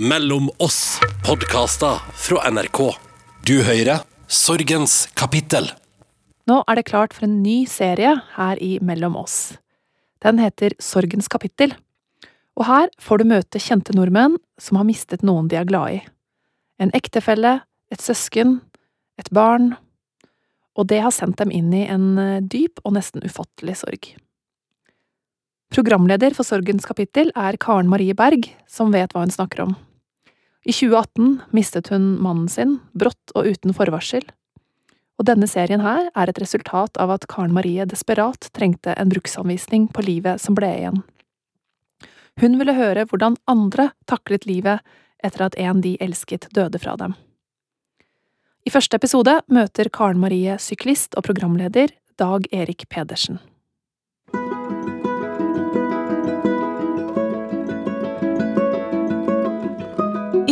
Mellom oss podkaster fra NRK. Du hører Sorgens kapittel. Nå er det klart for en ny serie her i Mellom oss. Den heter Sorgens kapittel. Og her får du møte kjente nordmenn som har mistet noen de er glad i. En ektefelle, et søsken, et barn. Og det har sendt dem inn i en eh, dyp og nesten ufattelig sorg. Programleder for Sorgens kapittel er Karen Marie Berg, som vet hva hun snakker om. I 2018 mistet hun mannen sin, brått og uten forvarsel. Og denne serien her er et resultat av at Karen Marie desperat trengte en bruksanvisning på livet som ble igjen. Hun ville høre hvordan andre taklet livet etter at en de elsket døde fra dem. I første episode møter Karen Marie syklist og programleder Dag Erik Pedersen.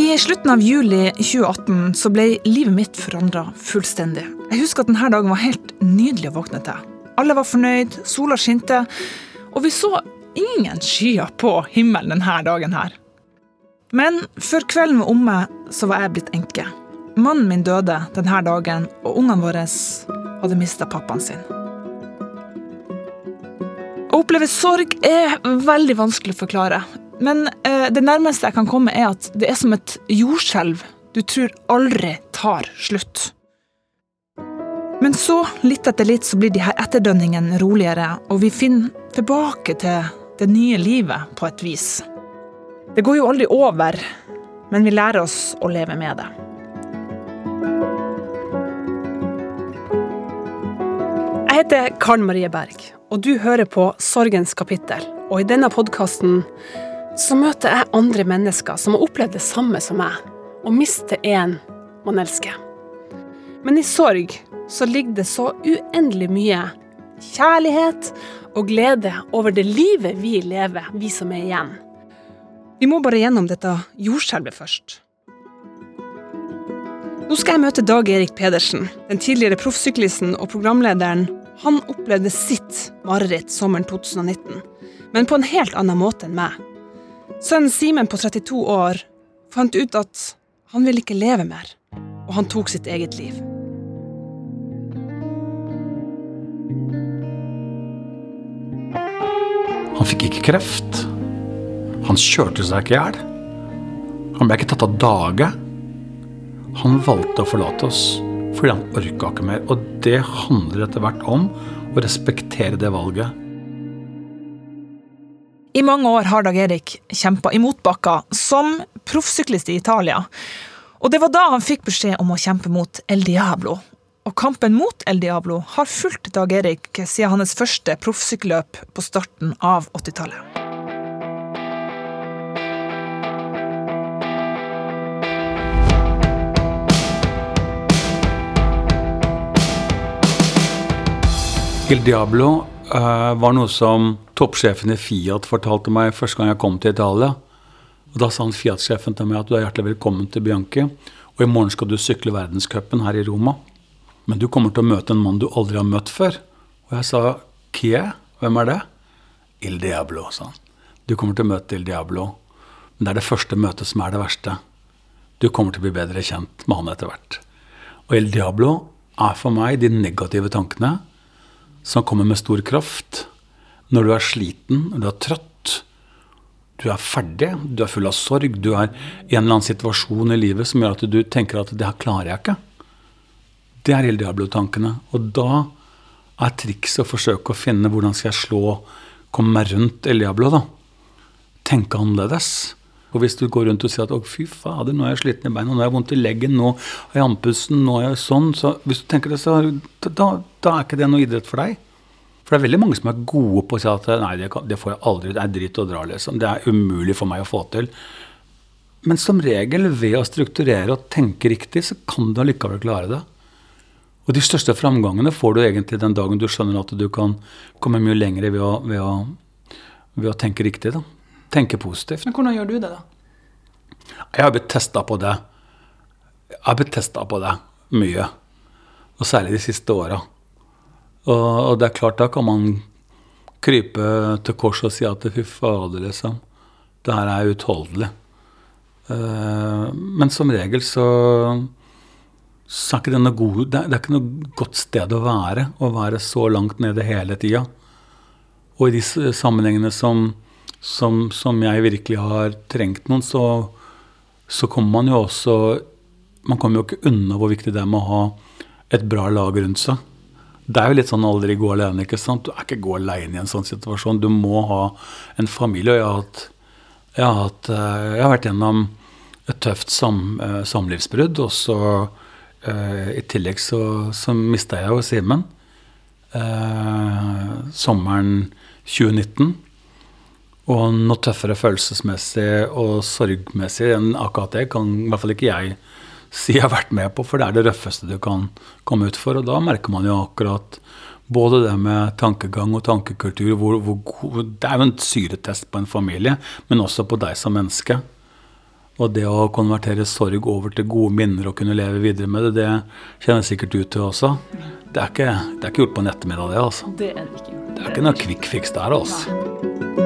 I slutten av juli 2018 så ble livet mitt forandra fullstendig. Jeg husker at denne dagen var helt nydelig å våkne til. Alle var fornøyd, sola skinte, og vi så ingen skyer på himmelen denne dagen her. Men før kvelden var omme, så var jeg blitt enke. Mannen min døde denne dagen, og ungene våre hadde mista pappaen sin. Å oppleve sorg er veldig vanskelig å forklare. Men eh, det nærmeste jeg kan komme, er at det er som et jordskjelv du tror aldri tar slutt. Men så, litt etter litt, så blir de her etterdønningene roligere, og vi finner tilbake til det nye livet på et vis. Det går jo aldri over, men vi lærer oss å leve med det. Jeg heter Karen Marie Berg, og du hører på Sorgens kapittel. Og i denne podkasten så møter jeg andre mennesker som har opplevd det samme som meg, og miste en man elsker. Men i sorg så ligger det så uendelig mye kjærlighet og glede over det livet vi lever, vi som er igjen. Vi må bare gjennom dette jordskjelvet først. Nå skal jeg møte Dag Erik Pedersen, den tidligere proffsyklisten og programlederen. Han opplevde sitt mareritt sommeren 2019, men på en helt annen måte enn meg. Sønnen Simen på 32 år fant ut at han ville ikke leve mer, og han tok sitt eget liv. Han fikk ikke kreft. Han kjørte seg ikke i hjel. Han ble ikke tatt av dage. Han valgte å forlate oss fordi han orka ikke mer. Og det handler etter hvert om å respektere det valget. I mange år har Dag Erik kjempa i motbakka som proffsyklist i Italia. Og det var da han fikk beskjed om å kjempe mot El Diablo. Og kampen mot El Diablo har fulgt Dag Erik siden hans første proffsykkelløp på starten av 80-tallet. El Diablo var noe som toppsjefen i Fiat fortalte meg første gang jeg kom til Italia. Og Da sa han Fiat-sjefen til meg at du er hjertelig velkommen til Bianchi. Og i morgen skal du sykle verdenscupen her i Roma. Men du kommer til å møte en mann du aldri har møtt før. Og jeg sa Kie? Hvem er det? Il Diablo, sa han. Du kommer til å møte Il Diablo. Men det er det første møtet som er det verste. Du kommer til å bli bedre kjent med han etter hvert. Og Il Diablo er for meg de negative tankene som kommer med stor kraft når du er sliten, når du er trøtt, du er ferdig, du er full av sorg, du er i en eller annen situasjon i livet som gjør at du tenker at 'det her klarer jeg ikke'. Det er El Diablo-tankene. Og da er trikset å forsøke å finne hvordan skal jeg slå, komme meg rundt El Diablo, da. Tenke annerledes. Og hvis du går rundt og sier at 'å, fy fader, nå er jeg sliten i beina, nå har jeg vondt i leggen, nå har jeg andpusten, nå er jeg sånn', så hvis du tenker det, så da, da er ikke det noe idrett for deg. For det er veldig mange som er gode på å si at nei, det, det får jeg aldri, det er dritt å dra, liksom. Det er umulig for meg å få til. Men som regel, ved å strukturere og tenke riktig, så kan du allikevel klare det. Og de største framgangene får du egentlig den dagen du skjønner at du kan komme mye lenger ved ved ved å tenke riktig. da. Tenke positivt. Men hvordan gjør du det, da? Jeg har blitt testa på det. Jeg har blitt testa på det mye. Og særlig de siste åra. Og, og, det er klart, da kan man krype til kors og si at fy fader, liksom. Det her er utholdelig. Eh, men som regel så, så er det noe god, det er, det er ikke noe godt sted å være. Å være så langt nede hele tida. Og i de sammenhengene som, som, som jeg virkelig har trengt noen, så, så kommer man jo også Man kommer jo ikke unna hvor viktig det er med å ha et bra lag rundt seg. Det er jo litt sånn aldri gå alene. ikke sant? Du er ikke gå alene i en sånn situasjon. Du må ha en familie. Og jeg har hatt, jeg har, hatt, eh, jeg har vært gjennom et tøft sam, eh, samlivsbrudd, og så eh, i tillegg så, så mista jeg jo Simen eh, sommeren 2019. Og noe tøffere følelsesmessig og sorgmessig enn akkurat det kan i hvert fall ikke jeg si jeg har vært med på, for det er det røffeste du kan komme ut for. Og da merker man jo akkurat både det med tankegang og tankekultur hvor, hvor god, Det er jo en syretest på en familie, men også på deg som menneske. Og det å konvertere sorg over til gode minner og kunne leve videre med det, det kjenner sikkert du til også. Det er ikke, det er ikke gjort på en ettermiddag, det. altså. Det er det ikke. Det er ikke noe quick fix der, altså.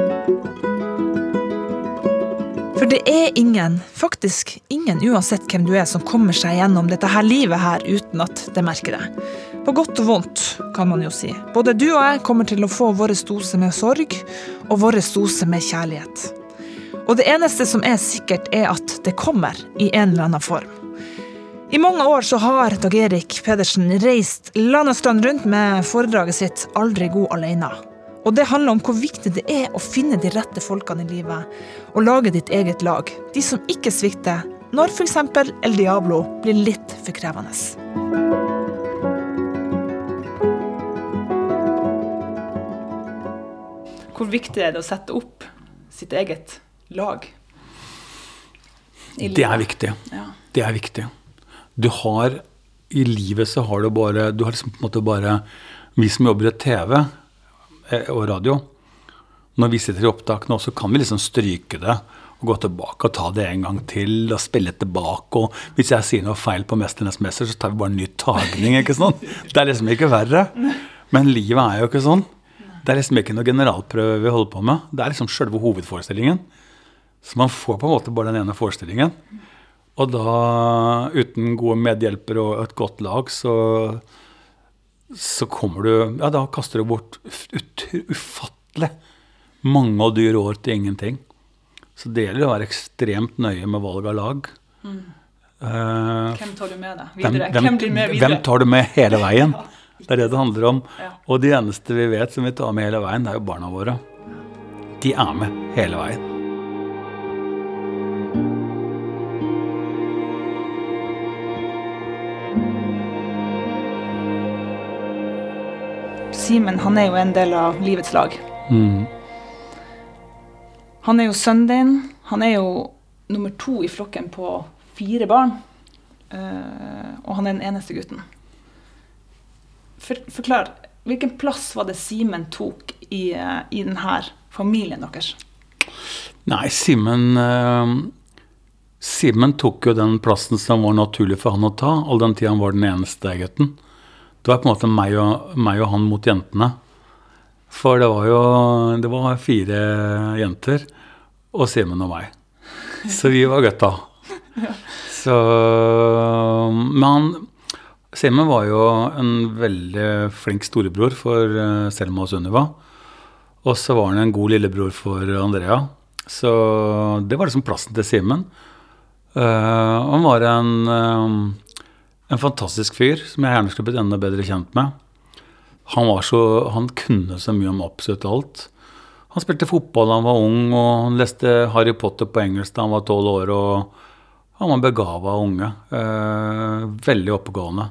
For det er ingen, faktisk ingen uansett hvem du er, som kommer seg gjennom dette her livet her uten at det merker det. På godt og vondt, kan man jo si. Både du og jeg kommer til å få vår dose med sorg, og vår dose med kjærlighet. Og det eneste som er sikkert, er at det kommer i en eller annen form. I mange år så har Dag Erik Pedersen reist land og strand rundt med foredraget sitt 'Aldri god alene'. Og det handler om hvor viktig det er å finne de rette folkene i livet, og lage ditt eget lag. De som ikke svikter når f.eks. El Diablo blir litt for krevende. Hvor viktig er det å sette opp sitt eget lag? Det er viktig. Ja. Det er viktig. Du har I livet så har du bare Du har liksom på en måte bare Vi som jobber i TV og radio, når vi sitter i opptak nå, så kan vi liksom stryke det og gå tilbake og ta det en gang til og spille tilbake. Og hvis jeg sier noe feil på 'Mesternes mester', så tar vi bare en ny tagning. ikke sant? Det er liksom ikke verre. Men livet er jo ikke sånn. Det er liksom ikke noe generalprøve vi holder på med. Det er liksom sjølve hovedforestillingen. Så man får på en måte bare den ene forestillingen. Og da, uten gode medhjelpere og et godt lag, så, så kommer du Ja, da kaster du bort ufattelig mange og dyre år til ingenting. Så det gjelder å være ekstremt nøye med valg av lag. Eh, Hvem tar du med deg videre? hvem, Hvem blir med videre? hvem tar du med hele veien? Det er det det handler om. Ja. Og de eneste vi vet som vi tar med hele veien, det er jo barna våre. De er med hele veien. Simen han er jo en del av livets lag. Mm. Han er jo sønnen din. Han er jo nummer to i flokken på fire barn. Uh, og han er den eneste gutten. For, forklar, hvilken plass var det Simen tok i, uh, i denne familien deres? Nei, Simen uh, Simen tok jo den plassen som var naturlig for han å ta, all den tid han var den eneste gutten. Det var på en måte meg og, meg og han mot jentene. For det var jo det var fire jenter og Simen og meg. Så vi var gutta. Så Men Simen var jo en veldig flink storebror for eh, Selma og Sunniva. Og så var han en god lillebror for Andrea. Så det var liksom plassen til Simen. Uh, han var en, eh, en fantastisk fyr som jeg gjerne skulle blitt enda bedre kjent med. Han, var så, han kunne så mye om absolutt alt. Han spilte fotball da han var ung, og han leste Harry Potter på engelsk da han var tolv år. og Han var begava unge. Eh, veldig oppegående.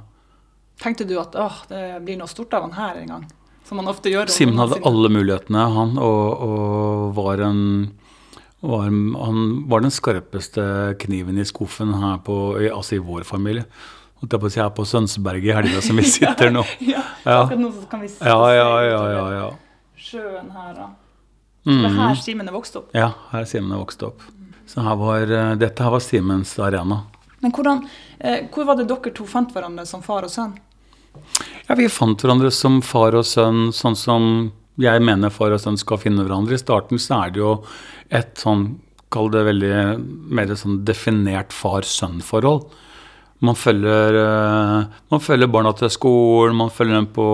Tenkte du at åh, det blir noe stort av han her en gang? Som han ofte gjør. Simen hadde alle mulighetene, han, og, og var en var, Han var den skarpeste kniven i skuffen her på, altså i vår familie. Holdt jeg på å si her på Sønsberget i helga som vi sitter nå. ja, Ja. akkurat nå så kan vi se Ja, ja, ja, ja. ja. sjøen her, da. Så Det er Mhm. her Simen er vokst opp. Ja, her er Simen vokst opp. Så her var, eh, dette her var Simens arena. Men hvordan, eh, hvor var det dere to fant hverandre som far og sønn? Ja, Vi fant hverandre som far og sønn, sånn som jeg mener far og sønn skal finne hverandre. I starten så er det jo et sånn kall det veldig mer sånn definert far-sønn-forhold. Man følger, eh, man følger barna til skolen, man følger dem på,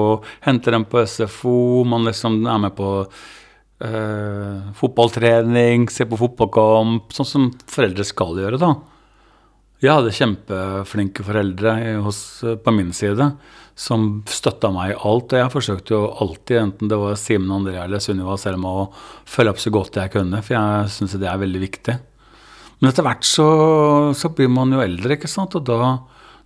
henter dem på SFO, man liksom er med på eh, fotballtrening, ser på fotballkamp, sånn som foreldre skal gjøre, da. Jeg hadde kjempeflinke foreldre hos, på min side som støtta meg i alt. Og jeg forsøkte jo alltid, enten det var Simen Andrea eller Sunniva Selma, å følge opp så godt jeg kunne, for jeg syns det er veldig viktig. Men etter hvert så, så, blir man jo eldre, ikke sant, og da,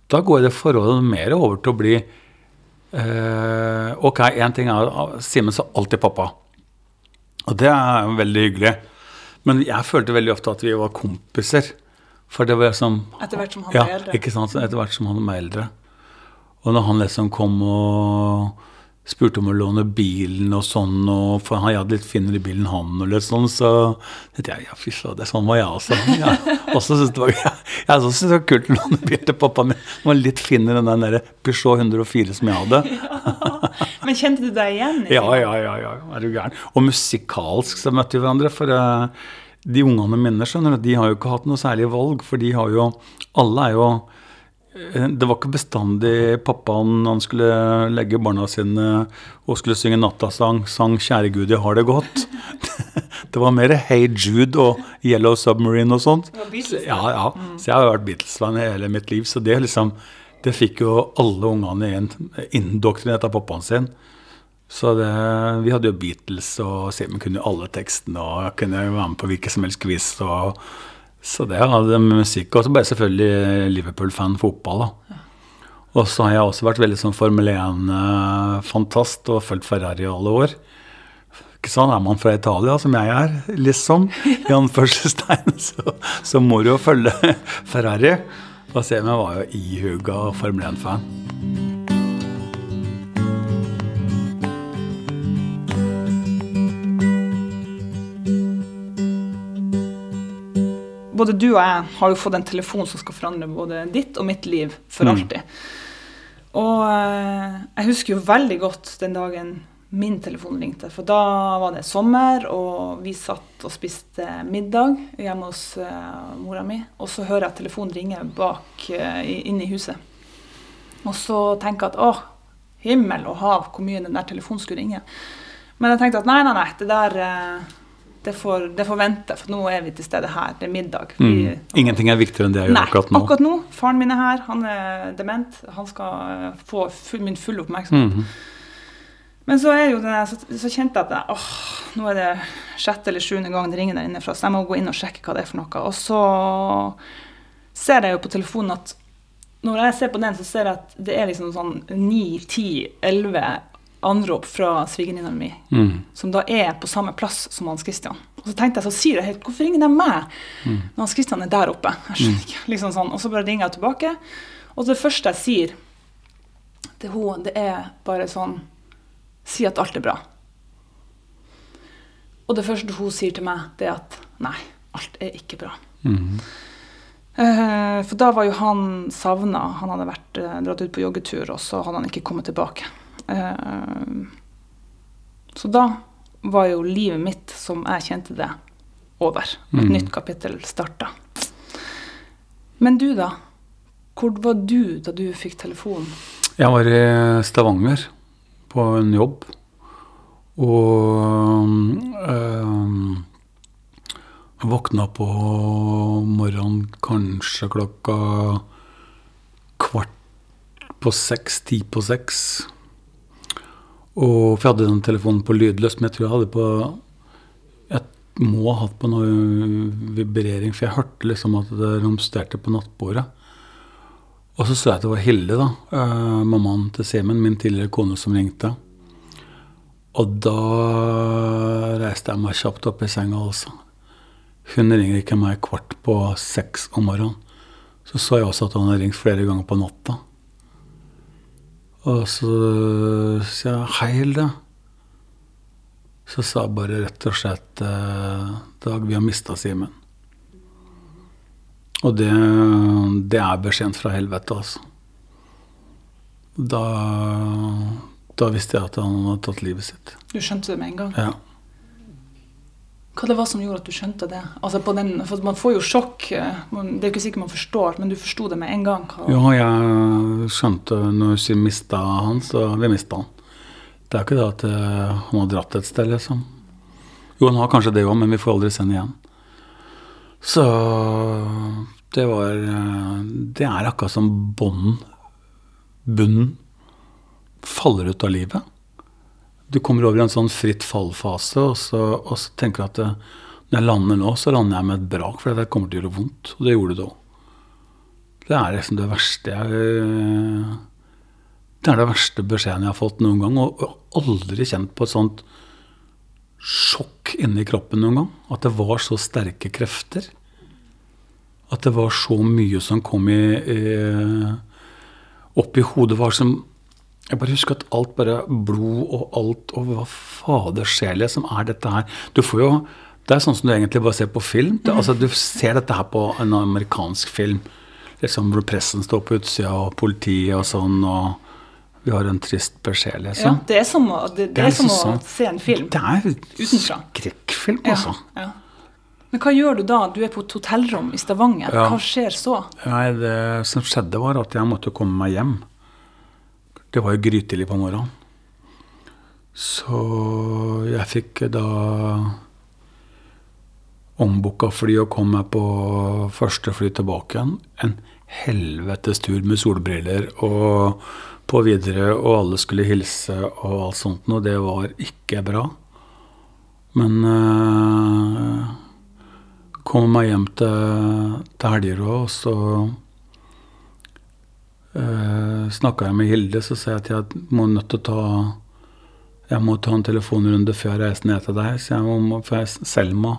da går det forholdet mer over til å bli eh, Ok, én ting er Simen sa alltid pappa. Og det er veldig hyggelig. Men jeg følte veldig ofte at vi var kompiser. For det var liksom Etter hvert som han ja, ble eldre. Ikke sant, etter hvert som han ble eldre. Og når han liksom kom og spurte om å låne bilen og sånn, og for han hadde litt finner i bilen, han, og litt sånn, så tenkte jeg ja, fy fader, sånn var jeg også. Ja, også synes det var, jeg, jeg også syntes det var kult å låne bil til pappa min. Det var litt finner enn den der Peugeot 104 som jeg hadde. Men kjente du deg igjen Ja, ja, ja, ja, er du gæren. Og musikalsk så møtte vi hverandre, for uh, de ungene mine, skjønner du, de har jo ikke hatt noe særlig valg, for de har jo Alle er jo det var ikke bestandig pappaen han skulle legge barna sine og skulle synge nattasang, sang 'Kjære Gud, jeg har det godt'. Det var mer Hey Jude og Yellow Submarine og sånt. Så, ja, ja. Så jeg har vært Beatles-fan hele mitt liv. Så det liksom Det fikk jo alle ungene indoktrinert av pappaen sin. Så det, vi hadde jo Beatles, og Simen kunne jo alle tekstene og kunne være med på hvilken som helst quiz. Og, så det med musikk. Og så ble jeg selvfølgelig Liverpool-fan fotball, da. Og så har jeg også vært veldig sånn Formel 1-fantast og fulgt Ferrari i alle år. Ikke sånn er man fra Italia, som jeg er, liksom. I anførselstegn. Så, så må du jo følge Ferrari. Og Simen var jo ihuga Formel 1-fan. Både du og jeg har jo fått en telefon som skal forandre både ditt og mitt liv for Mm. alltid. Og eh, jeg husker jo veldig godt den dagen min telefon ringte. For da var det sommer, og vi satt og spiste middag hjemme hos eh, mora mi. Og så hører jeg at telefonen ringer bak eh, inne i huset. Og så tenker jeg at åh, himmel og hav, hvor mye den der telefonen skulle ringe. Men jeg tenkte at nei, nei, nei, det der det får, det får vente, for nå er vi til stede her. Det er middag. Vi, Mm. Ingenting er viktigere enn det jeg gjør Nei, akkurat nå. akkurat nå. Faren min er her, han er dement. Han skal eh, få full, min fulle oppmerksomhet. Mhm. Men så, det, så, så kjente jeg at åh, nå er det sjette eller sjuende gang det ringer der inne fra, så jeg må gå inn og sjekke hva det er for noe. Og så ser jeg jo på telefonen at når jeg ser på den, så ser jeg at det er liksom sånn 9, 10, 11 anrop fra svigerinna mi, Mm. som da er på samme plass som Hans Christian. Og så tenkte jeg, så sier jeg helt, hvorfor ringer de meg når Hans Christian er der oppe? Jeg skjønner ikke, liksom sånn. Og så bare ringer jeg tilbake, og det første jeg sier til henne, det er bare sånn, si at alt er bra. Og det første hun sier til meg, det er at nei, alt er ikke bra. Mm. Eh, For da var jo han savna. Han hadde vært, eh, dratt ut på joggetur, og så hadde han ikke kommet tilbake. Eh, Så da var jo livet mitt, som jeg kjente det, over. Et mm. nytt kapittel starta. Men du, da? Hvor var du da du fikk telefon? Jeg var i Stavanger på en jobb. Og øh, jeg våkna på morgenen kanskje klokka kvart på seks, ti på seks. Og for jeg hadde den telefonen på lydløs, men jeg tror jeg hadde på Jeg må ha hatt på noe vibrering, for jeg hørte liksom at det romsterte på nattbordet. Og så så jeg at det var Hilde, da, eh, mammaen til Semen, min tidligere kone, som ringte. Og da reiste jeg meg kjapt opp i senga, altså. Hun ringer ikke meg kvart på seks om morgenen. Så så jeg også at han hadde ringt flere ganger på natta. Og så sier jeg 'hei, Hilde'. Så sa jeg bare rett og slett eh, 'Dag, vi har mista Simen'. Og det, det er beskjeden fra helvete, altså. Da, da visste jeg at han hadde tatt livet sitt. Du skjønte det med en gang. Ja. Hva det var som gjorde at du skjønte det? Altså den, for Man får jo sjokk. eh, Det er jo ikke sikkert man forstår, men du forsto det med en gang. Hva, Ja, jeg skjønte når vi mista han, så vi mista han. Det er ikke det at eh, han har dratt et sted, liksom. Jo, han har kanskje det òg, men vi får aldri se ham igjen. Så det var eh, Det er akkurat som bånd, bunnen, faller ut av livet. Du kommer over i en sånn fritt fall-fase, og, og så tenker du at det, når jeg lander nå, så lander jeg med et brak, for det kommer til å gjøre vondt. Og det gjorde det òg. Det er liksom det verste jeg Det er det verste beskjeden jeg har fått noen gang. Og har aldri kjent på et sånt sjokk inni kroppen noen gang. At det var så sterke krefter. At det var så mye som kom i, i opp i hodet. var som Jeg bare husker at alt bare Blod og alt Og hva fader skjer liksom? Er dette her Du får jo Det er sånn som du egentlig bare ser på film. Det, altså, du ser dette her på en amerikansk film. Liksom hvor pressen står på utsida, og politiet og sånn, og vi har en trist beskjed, ja, liksom. det er som, å, det, det er som liksom å sånn- se en film. Det er Utenfra. skrekkfilm, Ja, altså. ja. Men hva gjør du da? Du er på et hotellrom i Stavanger. Ja. Hva skjer så? Nei, det som skjedde, var at jeg måtte komme meg hjem. Det var jo grytidlig på morgenen. Så jeg fikk da ombooka fly og kom meg på første fly tilbake igjen. En helvetes tur med solbriller og på videre, og alle skulle hilse og alt sånt noe. Det var ikke bra. Men øh, kom meg hjem til, til Helgerå, og så uh, snakka jeg med Hilde. Så sa jeg at jeg må nødt til å ta jeg må ta en telefonrunde før jeg reiser ned til deg. Så jeg må, for jeg, Selma,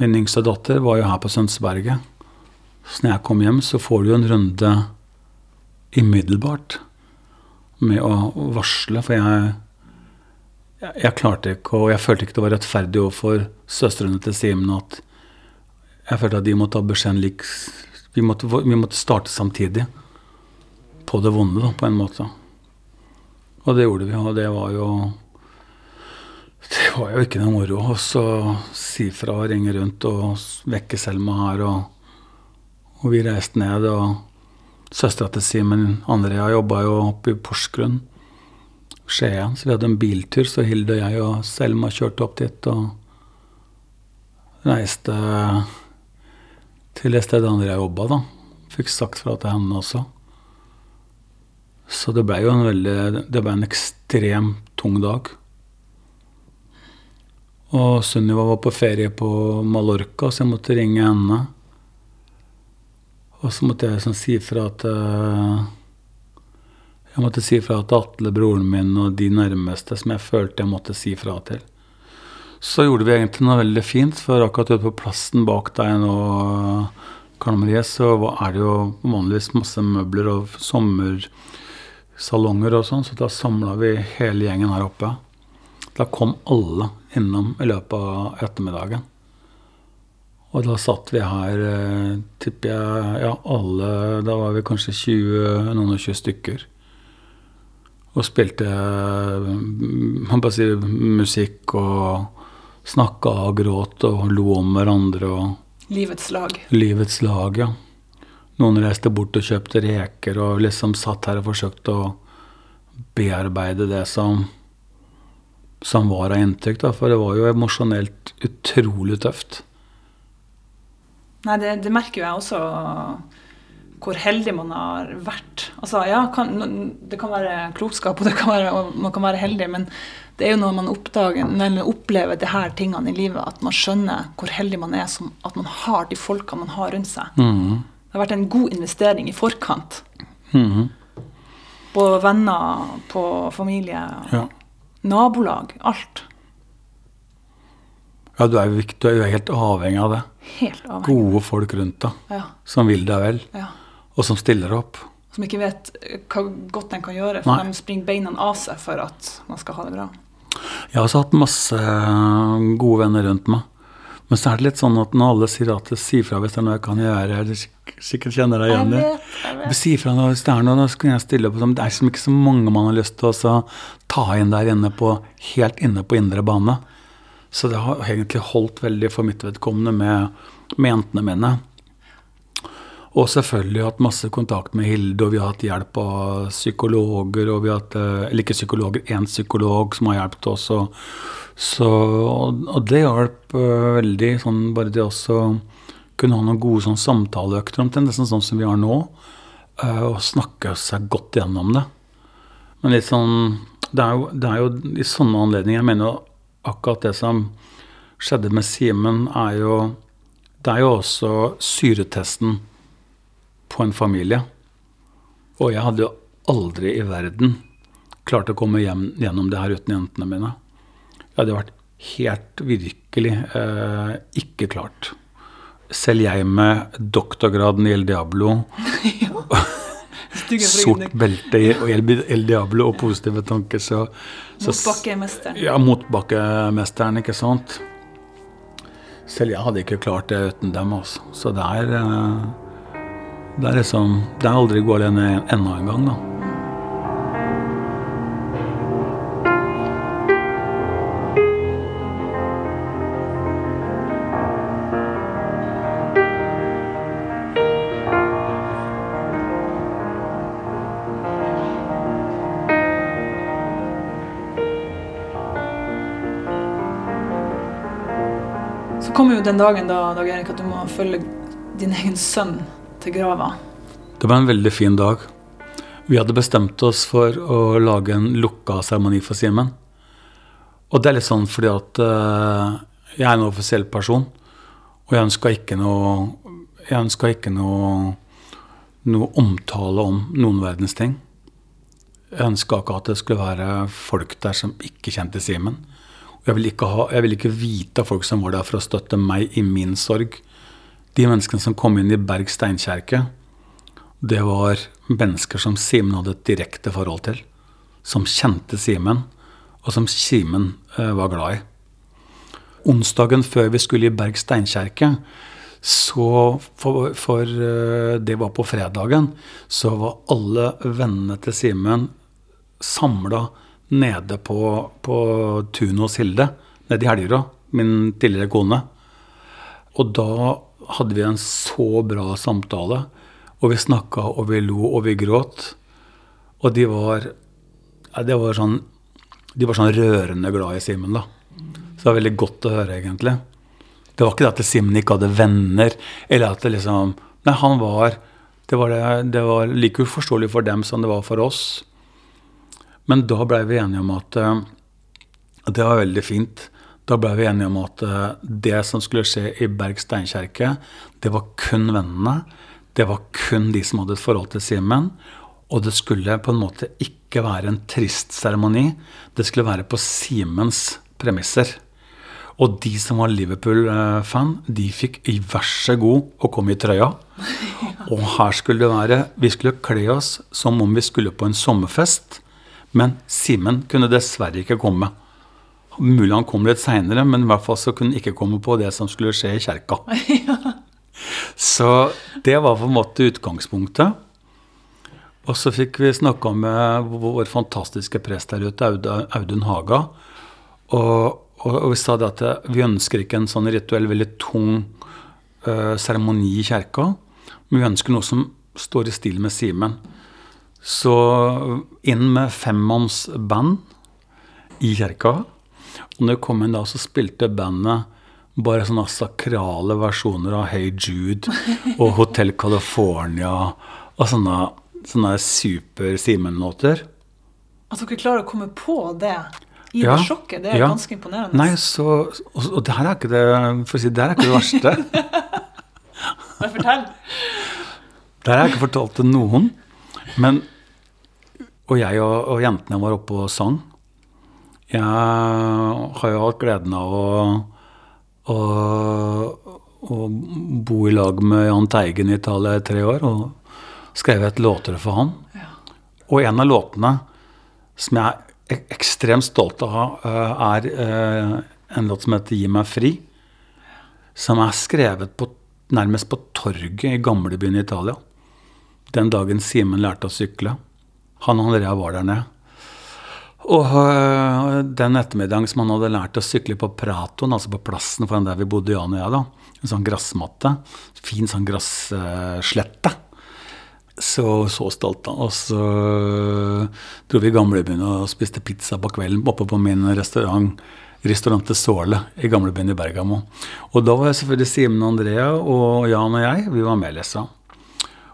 min yngste datter, var jo her på Sønsberget. Så når jeg kom hjem, så får du jo en runde umiddelbart med å varsle. For jeg, jeg, jeg klarte ikke, og jeg følte ikke det var rettferdig overfor søstrene til Simen at jeg følte at de måtte ha beskjeden lik vi vi måtte starte samtidig. På det vonde, da, på en måte. Og det gjorde vi, og det var jo Det var jo ikke noe moro. Så si fra og ringe rundt og vekke Selma her, og, og vi reiste ned. Og søstera til Simen Andrea jobba jo oppe i Porsgrunn, Skien, så vi hadde en biltur. Så Hilde og jeg og Selma kjørte opp dit og reiste til det stedet Andrea jobba, da. Fikk sagt fra til henne også. Så det ble jo en veldig Det ble en ekstremt tung dag. Og Sunniva var på ferie på Mallorca, så jeg måtte ringe henne. Og så måtte jeg sånn si fra at eh, Jeg måtte si fra til Atle, broren min, og de nærmeste som jeg følte jeg måtte si fra til. Så gjorde vi egentlig noe veldig fint, for akkurat ute på plassen bak deg nå, Karl Marie, så er det jo vanligvis masse møbler og sommersalonger og sånn, så da samla vi hele gjengen her oppe. Da kom alle innom i løpet av ettermiddagen. Og da satt vi her, eh, tipper jeg, ja alle Da var vi kanskje 20, noen og 20 stykker. Og spilte mm, man bare sier, musikk og snakka og gråt og lo om hverandre og Livets lag. livets lag, ja. Noen reiste bort og kjøpte reker og liksom satt her og forsøkte å bearbeide det som, som var av inntrykk. Da. For det var jo emosjonelt utrolig tøft. Nei, det, det merker jo jeg også hvor heldig man har vært. Altså, ja, kan, Det kan være klokskap, og det kan være, og man kan være heldig, men det er jo når man oppdager, eller opplever de her tingene i livet, at man skjønner hvor heldig man er som at man har de folkene man har rundt seg. Mhm. Det har vært en god investering i forkant. Mhm. På venner, på familie, Ja. nabolag. Alt. ja, du er, jo, du er jo helt avhengig av det. Helt avhengig. Gode folk rundt deg Ja, som vil deg vel, ja. og som stiller opp. Som ikke vet eh, hva godt en kan gjøre, for Nei. de springer beina av seg for at man skal ha det bra. Jeg har også hatt masse eh, gode venner rundt meg. Men så er det litt sånn at når alle sier at si fra hvis det er noe jeg kan gjøre, eller sikkert kjenner deg igjen i. Si fra hvis det er noe, da kan jeg stille opp. sånn. Det er liksom ikke så mange man har lyst til å ta inn der inne på, helt inne på indre bane. Så det har egentlig holdt veldig for mitt vedkommende med, med jentene mine. Og selvfølgelig hatt masse kontakt med Hilde, og vi har hatt hjelp av psykologer. og vi har hatt, eh, Eller ikke psykologer, én psykolog som har hjulpet oss. Og, så, og det hjalp uh, veldig. sånn Bare det også kunne ha noen gode sånn samtaleøkter omtrent, nesten sånn som vi har nå. Uh, og snakke seg godt gjennom det. Men litt sånn det er, jo, det er jo i sånne anledninger Jeg mener akkurat det som skjedde med Simen, er jo Det er jo også syretesten på en familie. Og jeg hadde jo aldri i verden klart å komme hjem gjennom det her uten jentene mine. Jeg hadde vært helt virkelig eh, ikke klart. Selv jeg med doktorgraden i El Diablo, sort belte i El Diablo og positive tanker, så, så Motbakkemesteren. Ja, motbakkemesteren, ikke sant. Selv jeg hadde ikke klart det uten dem, altså. Så det er eh, det er liksom Det er aldri gå alene ennå en gang, da. Den dagen da, Dag Erik, at du må følge din egen sønn til grava. Det var en veldig fin dag. Vi hadde bestemt oss for å lage en lukka seremoni for Simen. Og det er litt sånn fordi at uh, jeg er en offisiell person, og jeg ønska ikke noe Jeg ønska ikke noe, noe omtale om noen verdens ting. Jeg ønska ikke at det skulle være folk der som ikke kjente Simen. Jeg vil, ha, jeg vil ikke vite av folk som var der for å støtte meg i min sorg. De menneskene som kom inn i Berg steinkjerke, det var mennesker som Simen hadde et direkte forhold til. Som kjente Simen, og som Simen eh, var glad i. Onsdagen før vi skulle i Berg steinkjerke, så for, for eh, det var på fredagen, så var alle vennene til Simen samla nede på, på tunet hos Hilde, nede i Helgerå, min tidligere kone. Og da hadde vi en så bra samtale. Og vi snakka, og vi lo, og vi gråt. Og de var de var sånn, De var sånn rørende glad i Simen, da. Så det var veldig godt å høre, egentlig. Det var ikke det at Simen ikke hadde venner, eller at det liksom Nei, han var Det var, det, det var like uforståelig for dem som det var for oss. Men da blei vi enige om at, uh, det var veldig fint. Da blei vi enige om at uh, det som skulle skje i Berg steinkjerke, det var kun vennene. Det var kun de som hadde et forhold til Simen. Og det skulle på en måte ikke være en trist seremoni. Det skulle være på Simens premisser. Og de som var Liverpool-fan, de fikk i vær så god å komme i trøya. Og her skulle det være Vi skulle kle oss som om vi skulle på en sommerfest. Men Simen kunne dessverre ikke komme. Mulig han kom litt seinere, men i hvert fall så kunne han ikke komme på det som skulle skje i kjerka. Så det var på en måte utgangspunktet. Og så fikk vi snakka med vår fantastiske prest der ute, Audun Haga. Og, og, og vi sa det at vi ønsker ikke en sånn rituell, veldig tung seremoni uh, i kjerka. Men vi ønsker noe som står i stil med Simen. Så inn med femmannsband i kirka. Og når jeg kom inn da, så spilte bandet bare sånne sakrale versjoner av Hey Jude og Hotel California og sånne, sånne super Simen-låter. At dere klarer å komme på det i Ja, det sjokket, det er ja. ganske imponerende. Nei, så Og, og det her er ikke det For si, det er ikke det verste. Men fortell. Det her har jeg ikke fortalt til noen. Men Og jeg og, og jentene var oppe og sang. Jeg har jo hatt gleden av å, å, å bo i lag med Jahn Teigen i Italia i tre år og skrevet låter for han. Og en av låtene som jeg er ekstremt stolt av, eh, er eh, en låt som heter 'Gi meg fri'. Som er skrevet på, nærmest på torget i gamlebyen i Italia. Den dagen Simen lærte å sykle. Han og Andrea var der nede. Og øh, den ettermiddagen som han hadde lært å sykle på Pratoen, altså på plassen foran der vi bodde, Jan og jeg, da, en sånn gressmatte, fin sånn grasslette, så så stolt da. Og så dro vi i gamlebyen og spiste pizza på kvelden oppe på min restaurant. Restaurante Såle i gamlebyen i Bergamo. Og da var selvfølgelig Simen og Andrea og Jan og jeg. Vi var med, liksom.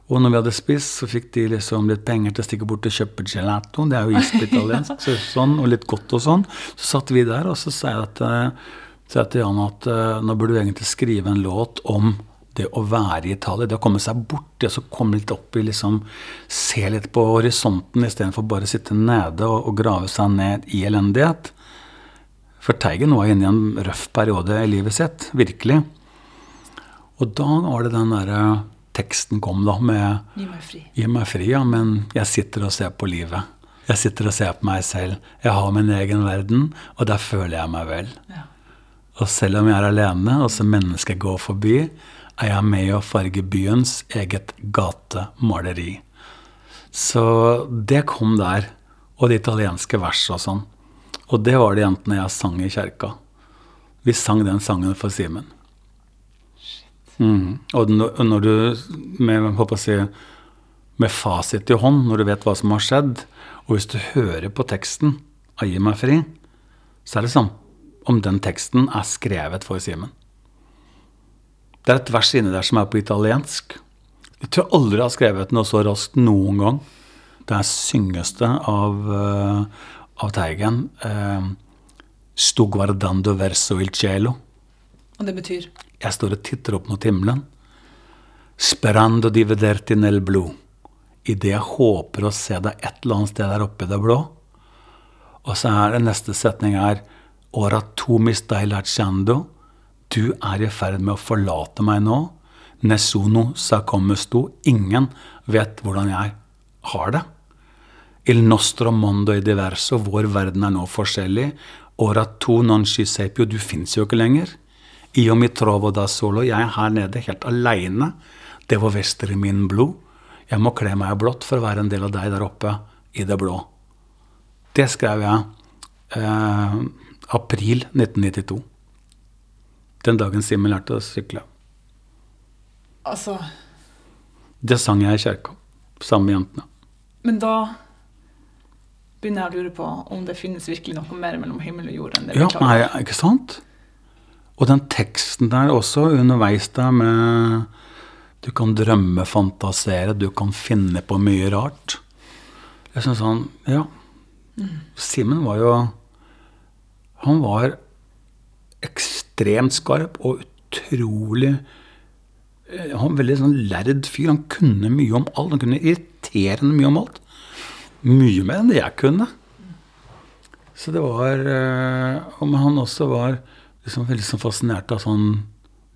Og når vi hadde spist, så fikk de liksom litt penger til å stikke bort og kjøpe gelato. Det er jo is på italiensk. Så sånn, og litt godt og sånn. Så satt vi der, og så sa jeg, at, eh, sa jeg til Jan at uh, nå burde du egentlig skrive en låt om det å være i Italia. Det å komme seg bort, det å komme litt opp i liksom Se litt på horisonten istedenfor bare å sitte nede og, og grave seg ned i elendighet. For Teigen var inne i en røff periode i livet sitt. Virkelig. Og da var det den derre teksten kom, da, med Gi meg fri. Gi meg fri, ja, men jeg sitter og ser på livet. Jeg sitter og ser på meg selv. Jeg har min egen verden, og der føler jeg meg vel. Ja. Og selv om jeg er alene, og så mennesket går forbi, er jeg med å farge byens eget gatemaleri. Så det kom der. Og det italienske verset og sånn. Og det var det jentene jeg sang i kjerka. Vi sang den sangen for Simen. Mm. Og når, du med, si, med fasit i hånd, når du vet hva som har skjedd, og hvis du hører på teksten av 'Gi meg fri', så er det sånn om den teksten er skrevet for Simen. Det er et vers inni der som er på italiensk. Jeg tror aldri jeg har skrevet noe så raskt noen gang. Det er syngeste av, uh, av Teigen. Uh, Sto guardando verso il cielo. Og det betyr Jeg står og titter opp mot himmelen. Sperando di nel blu. Idet jeg håper å se deg et eller annet sted der oppe i det blå. Og så er det neste setning her Ora tu mi stai lasciando. Du er i ferd med å forlate meg nå. Nessuno sa come. Ingen vet hvordan jeg har det. Il nostro mondo è diverso. Vår verden er nå forskjellig. Ora tu non ci sei. Du fins jo ikke lenger. Io mi trovo da solo. Jeg er her nede helt aleine. Devo i min blod. Jeg må kle meg i blått for å være en del av deg der oppe i det blå. Det skrev jeg eh, april 1992. Den dagen Simen lærte å sykle. Altså Det sang jeg i kirka sammen med jentene. Men da begynner jeg å lure på om det finnes virkelig noe mer mellom himmel og jord enn det vi Ja, klarer. nei, ikke sant? Og den teksten der også, underveis der med Du kan drømme, fantasere, du kan finne på mye rart. Jeg synes han Ja. Simen var jo Han var ekstremt skarp og utrolig eh, Han var en veldig sånn lærd fyr. Han kunne mye om alt. Han kunne irriterende mye om alt. Mye mer enn det jeg kunne. Så det var eh, Om han også var liksom veldig sånn fascinert av sånn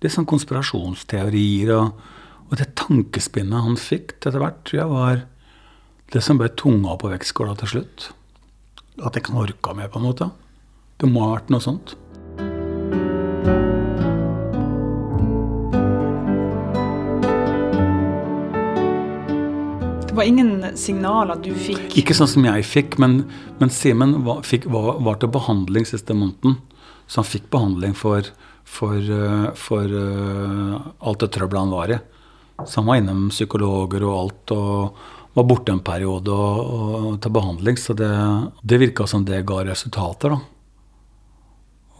litt sånn konspirasjonsteorier. Og, og det tankespinnet han fikk etter hvert, tror jeg var det som ble tunga på vektskåla til slutt. At jeg ikke orka mer, på en måte. Det må ha vært noe sånt. Det var ingen signaler du fikk. Ikke sånn som jeg fikk, men, men Simen var, var, var til behandling siste måneden. Så han fikk behandling for, for, eh, for eh, alt det trøbbelet han var i. Så han var innom psykologer og alt, og var borte en periode og, og til behandling. Så det, det virka som det ga resultater, da.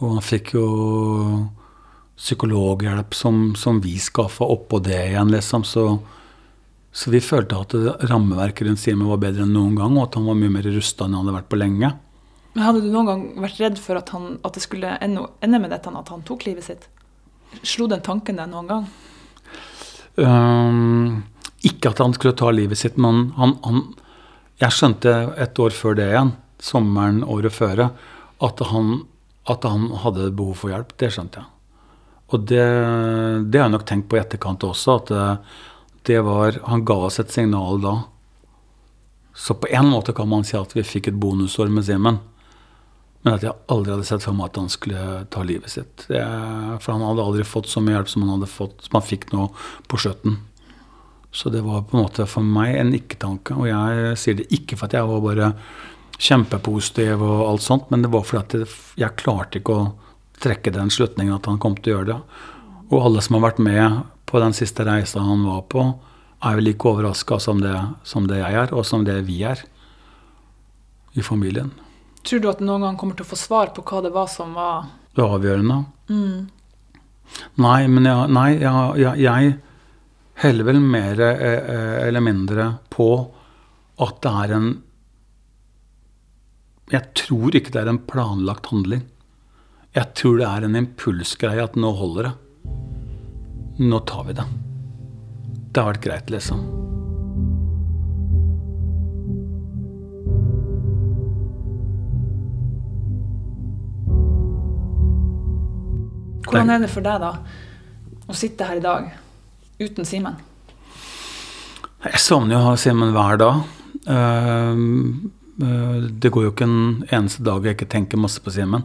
Og han fikk jo psykologhjelp som, som vi skaffa oppå det igjen, liksom. Så, så vi følte at rammeverket rundt Simen var bedre enn noen gang, og at han var mye mer rusta enn han hadde vært på lenge. Men Hadde du noen gang vært redd for at, han, at det skulle ende, ende med dette, at han tok livet sitt? Slo den tanken deg noen gang? Um, ikke at han skulle ta livet sitt, men han, han Jeg skjønte et år før det igjen, sommeren året før, at han, at han hadde behov for hjelp. Det skjønte jeg. Og det, det har jeg nok tenkt på i etterkant også, at det, det var Han ga oss et signal da. Så på en måte kan man si at vi fikk et bonusår med Simen. Men at jeg aldri hadde sett for meg at han skulle ta livet sitt. Det, for han hadde aldri fått så mye hjelp som han hadde fått, som han fikk nå på slutten. Så det var på en måte for meg en ikke-tanke. Og jeg sier det ikke for at jeg var bare kjempepositiv og alt sånt, men det var fordi at jeg klarte ikke å trekke den slutningen at han kom til å gjøre det. Og alle som har vært med på den siste reisa han var på, er jo like overraska som, som det jeg er, og som det vi er i familien. Tror du at du noen gang kommer til å få svar på hva det var som var Det avgjørende. Nei, men jeg, nei, jeg, jeg, jeg heller vel mer eh, eh, eller mindre på at det er en Jeg tror ikke det er en planlagt handling. Jeg tror det er en impulsgreie at nå holder det. Nå tar vi det. Det har vært greit, liksom. Hvordan er det for deg, da, å sitte her i dag uten Simen? Jeg savner jo å ha Simen hver dag. Ehm, eh, det går jo ikke en eneste dag jeg ikke tenker masse på Simen.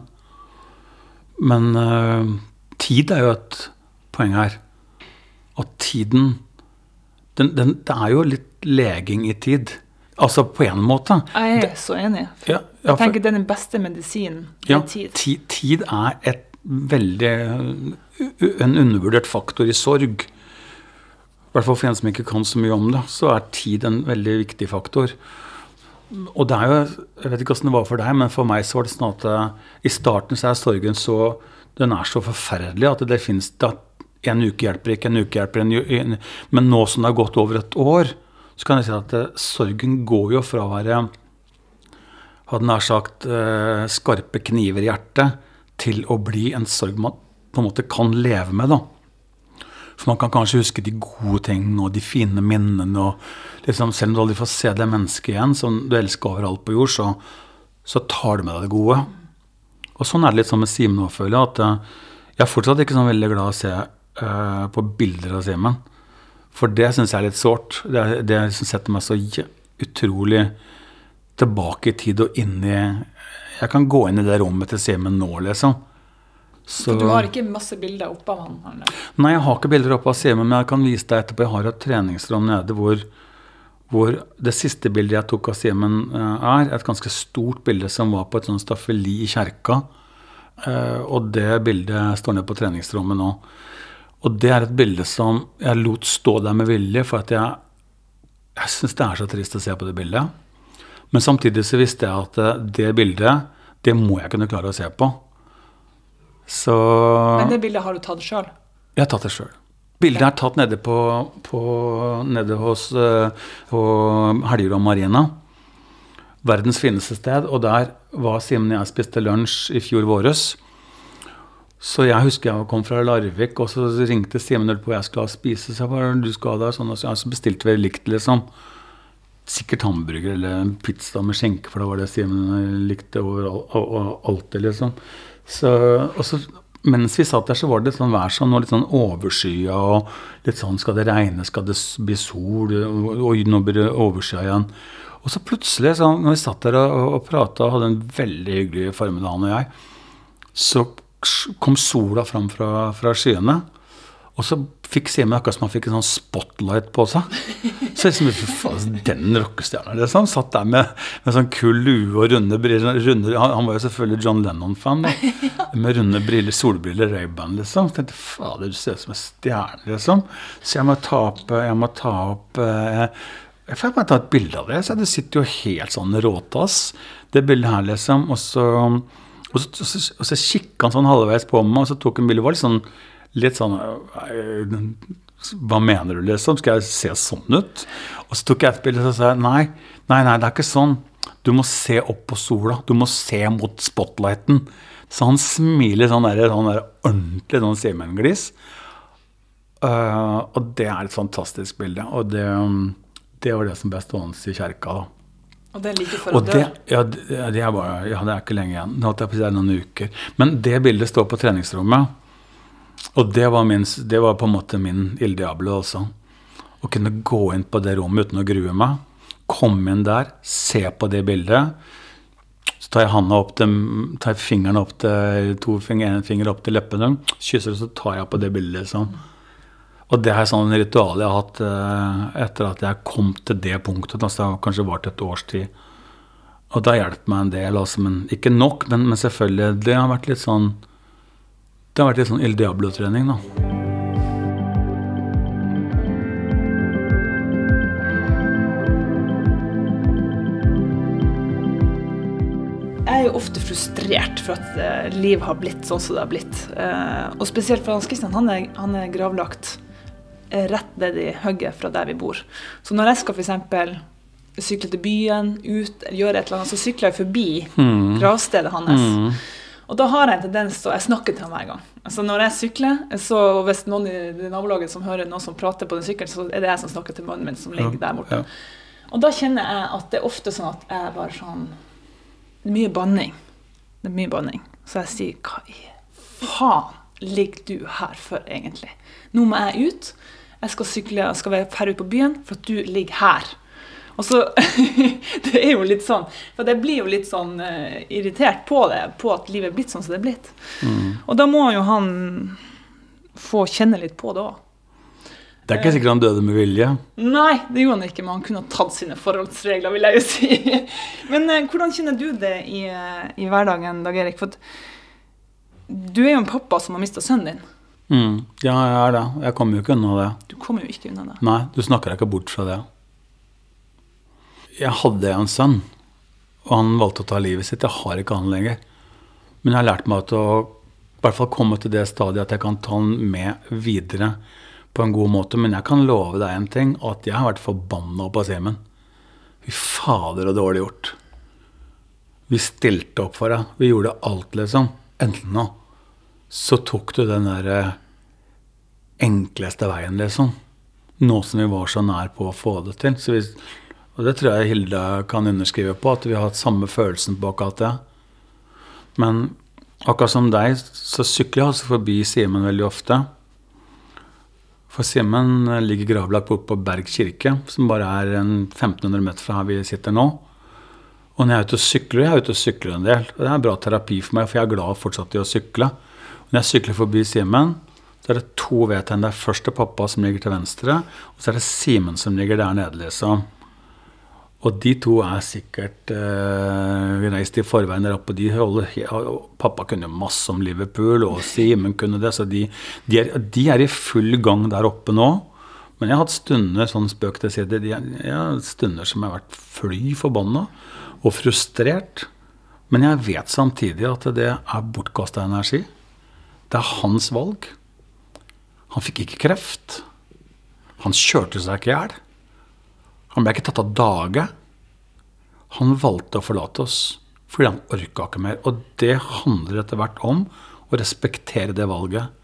Men eh, tid er jo et poeng her. At tiden den, den, Det er jo litt leging i tid. Altså på en måte. Jeg er så enig. Jeg tenker det er den beste medisinen. Ja, tid. tid er et veldig en undervurdert faktor i sorg. I hvert fall for en som ikke kan så mye om det, så er tid en veldig viktig faktor. Og det er jo, Jeg vet ikke åssen det var for deg, men for meg så var det sånn at eh, i starten så er sorgen så den er så forferdelig at det finnes det En uke hjelper ikke, en uke hjelper en, en Men nå som det har gått over et år, så kan jeg si at det, sorgen går jo fra å være hadde nær sagt eh, skarpe kniver i hjertet, til å bli en sorg man på en måte kan leve med. da. For man kan kanskje huske de gode tingene og de fine minnene. og liksom, Selv om du aldri får se det mennesket igjen som du elsker overalt på jord, så, så tar du med deg det gode. Og sånn er det litt sånn med Simen nå, føler jeg. At eh, jeg er fortsatt ikke sånn veldig glad å se uh, på bilder av Simen. For det syns jeg er litt sårt. Det, det setter meg så utrolig tilbake i tid og inn i Jeg kan gå inn i det rommet til Simen nå, liksom. Så, Du har ikke masse bilder oppe av han? Eller? Nei, jeg har ikke bilder oppe av Simen, men jeg kan vise deg etterpå. Jeg har et treningsrom nede hvor, hvor det siste bildet jeg tok av Simen, eh, er et ganske stort bilde som var på et sånt staffeli i kjerka. Eh, og det bildet står nede på treningsrommet nå. Og det er et bilde som jeg lot stå der med vilje, for at jeg, jeg syns det er så trist å se på det bildet. Men samtidig så visste jeg at eh, det bildet, det må jeg kunne klare å se på. Så Men det bildet har du tatt sjøl? jeg har tatt det sjøl. Bildet er tatt nede, på, på, nede hos på Helgerud Marina. Verdens fineste sted. Og der var Simen og jeg spiste lunsj i fjor våres. Så jeg husker jeg kom fra Larvik, og så ringte Simen og lurte på hva jeg skulle spise. Så jeg bare, du skal der, sånn, og så bestilte vi likt, liksom. Sikkert hamburger eller en pizza med skjenke, for det var det Simen likte over alt al- al- liksom. Så, og så, mens vi satt der, så var det sånn vær sånn, og litt sånn overskya, og litt sånn skal det regne, skal det bli sol, og nå blir det overskya igjen. Og så plutselig, så, når vi satt der og, og prata og hadde en veldig hyggelig formiddag, han og jeg, så kom sola fram fra, fra skyene. Og så fikk se meg akkurat som han fikk en sånn spotlight på seg. Så liksom, fy faen, den rockestjerna liksom, satt der med, med sånn kul lue og runde briller. Runde, han, han var jo selvfølgelig John Lennon-fan. Med runde briller, solbriller, Ray-Ban, liksom. Så tenkte jeg, fader, du ser ut som en stjerne, liksom. Så jeg må ta opp, jeg må ta opp eh, jeg får bare ta et bilde av det. Så det sitter jo helt sånn råtass, det bildet her, liksom. Og så, og så, og så, og så kikka han sånn halvveis på meg, og så tok han bildet. var litt sånn, litt sånn Hva mener du, liksom? Skal jeg se sånn ut? Og så tok jeg et bilde og sa nei, nei, nei, det er ikke sånn. Du må se opp på sola. Du må se mot spotlighten. Så han smiler sånn der, sånn der ordentlig sånn Simen-glis. Uh, og det er et fantastisk bilde. Og det, det var det som ble stående i kjerka. da. Og det er like før du dør? ja, det, er bare, ja, det er ikke lenge igjen. Det er noen uker. Men det bildet står på treningsrommet. Og det var, min, det var på en måte min Il Diablo også. Å kunne gå inn på det rommet uten å grue meg. Komme inn der, se på det bildet. Så tar jeg opp til, tar jeg opp til, to fingre, en finger opp til leppene, kysser, og så tar jeg på det bildet. liksom. Og det er sånn ritual jeg har hatt eh, etter at jeg kom til det punktet. Altså kanskje vart et års tid. Og det har hjulpet meg en del, altså, men ikke nok. Men, men selvfølgelig, det har vært litt sånn Det har vært litt sånn El Diablo-trening, da. Jeg er jo ofte frustrert for at livet liv har blitt sånn som det har blitt. Eh, og spesielt for Hans Christian, han er, han er gravlagt eh, rett ned i hugget fra der vi bor. Så når jeg skal f.eks. sykle til byen, ut, gjøre et eller annet, så sykler jeg forbi gravstedet hans. Og da har jeg en tendens til Jeg snakker til ham hver gang. Altså Når jeg sykler, så hvis noen i nabolaget som hører noen som prater på den sykkelen, så er det jeg som snakker til mannen min som ligger der borte. Ja. Og da kjenner jeg at det er ofte sånn at jeg bare sånn Det er mye banning. Det er mye banning. Så jeg sier hva i faen ligger du her for, egentlig? Nå må jeg ut. Jeg skal sykle, jeg skal være ferdig ut på byen for at du ligger her. Og så Det er jo litt sånn For jeg blir jo litt sånn uh, irritert på det, på at livet er blitt sånn som det er blitt. Og da må jo han få kjenne litt på det òg. Det er ikke sikkert han døde med vilje. Nei, det gjorde han ikke, men han kunne ha tatt sine forholdsregler, vil jeg jo si. Men uh, hvordan kjenner du det i, eh, i hverdagen, Dag Erik? For at du er jo en pappa som har mista sønnen din. Mm. Ja, jeg er det. Jeg kommer jo ikke unna det. Du kommer jo ikke unna det. Nei, du snakker deg ikke bort fra det. Jeg hadde en sønn, og han valgte å ta livet sitt. Jeg har ikke han lenger. Men jeg har lært meg å i hvert fall komme til det stadiet at jeg kan ta han med videre på en god måte. Men jeg kan love deg en ting, at jeg har vært forbanna på Simen. Fy fader, så dårlig gjort. Vi stilte opp for deg. Vi gjorde alt, liksom. Enten nå så tok du den der eh, enkleste veien, liksom. Nå som vi var så nær på å få det til. Så vi, og det tror jeg Hilde kan underskrive på, at vi har hatt samme følelsen på akkurat det. Men akkurat som deg, så sykler jeg altså forbi Simen veldig ofte. For Simen ligger gravlagt borte på Berg kirke, som bare er en 1500 meter fra her vi sitter nå. Og når jeg er ute og sykler, jeg er ute og sykler en del. Og det er bra terapi for meg, for jeg er glad fortsatt i å sykle. Når jeg sykler forbi Simen, så er det to vedtegn. Det er først til pappa som ligger til venstre, og så er det Simen som ligger der nede, liksom. Og de to er sikkert uh, Vi reiste i forveien der oppe. De holder, pappa kunne masse om Liverpool, og Simen kunne det. Så de, de, er, de er i full gang der oppe nå. Men jeg har hatt stunder sånn spøk til side, de, har stunder som jeg har vært fly forbanna og frustrert. Men jeg vet samtidig at det er bortkasta energi. Det er hans valg. Han fikk ikke kreft. Han kjørte seg ikke i hjel. Han ble ikke tatt av dage. Han valgte å forlate oss fordi han orka ikke mer. Og det handler etter hvert om å respektere det valget.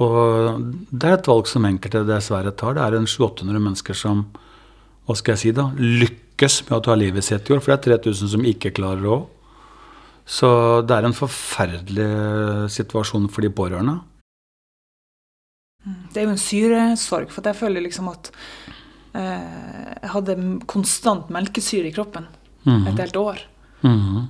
Og det er et valg som enkelte dessverre tar. Det er en 700-800 mennesker som hva skal jeg si da, lykkes med å ta livet sitt i år. For det er 3000 som ikke klarer det òg. Så det er en forferdelig situasjon for de pårørende. Det er jo en syresorg, for jeg føler liksom at jeg hadde konstant melkesyre i kroppen et helt år. Mhm.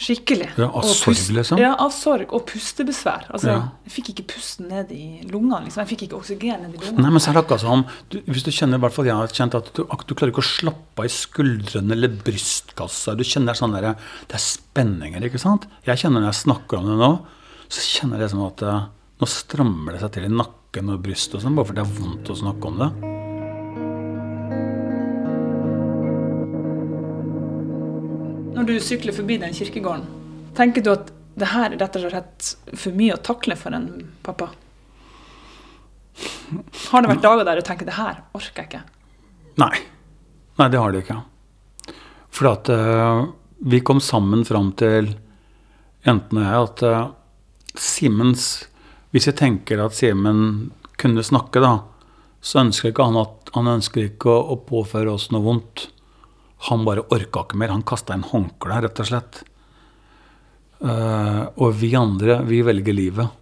Skikkelig. Ja, av sorg, liksom? Ja, av sorg. Og pustebesvær. Altså, Ja. Jeg fikk ikke pusten ned i lungene. Liksom. Jeg fikk ikke oksygen ned i lungene. Nei, men så er det akkurat som du, Hvis du kjenner, i hvert fall jeg har kjent at du, at du klarer ikke å slappe av i skuldrene eller brystkassa. Du kjenner sånn der, Det er spenninger, ikke sant? Jeg kjenner når jeg snakker om det nå, så kjenner jeg som at eh, nå strammer det seg til i nakken og brystet og sånn, bare fordi det er vondt å snakke om det. Når du sykler forbi den kirkegården, tenker du at det her er rett og slett for mye å takle for en pappa? Har det vært dager der du tenker det her orker jeg ikke? Nei. Nei, det har det ikke. For at uh, vi kom sammen fram til, enten og jeg, at uh, Simens Hvis jeg tenker at Simen kunne snakke, da, så ønsker ikke han at han ønsker ikke å, å påføre oss noe vondt. Han bare orka ikke mer. Han kasta inn håndkleet, rett og slett. Uh, og vi andre, vi velger livet.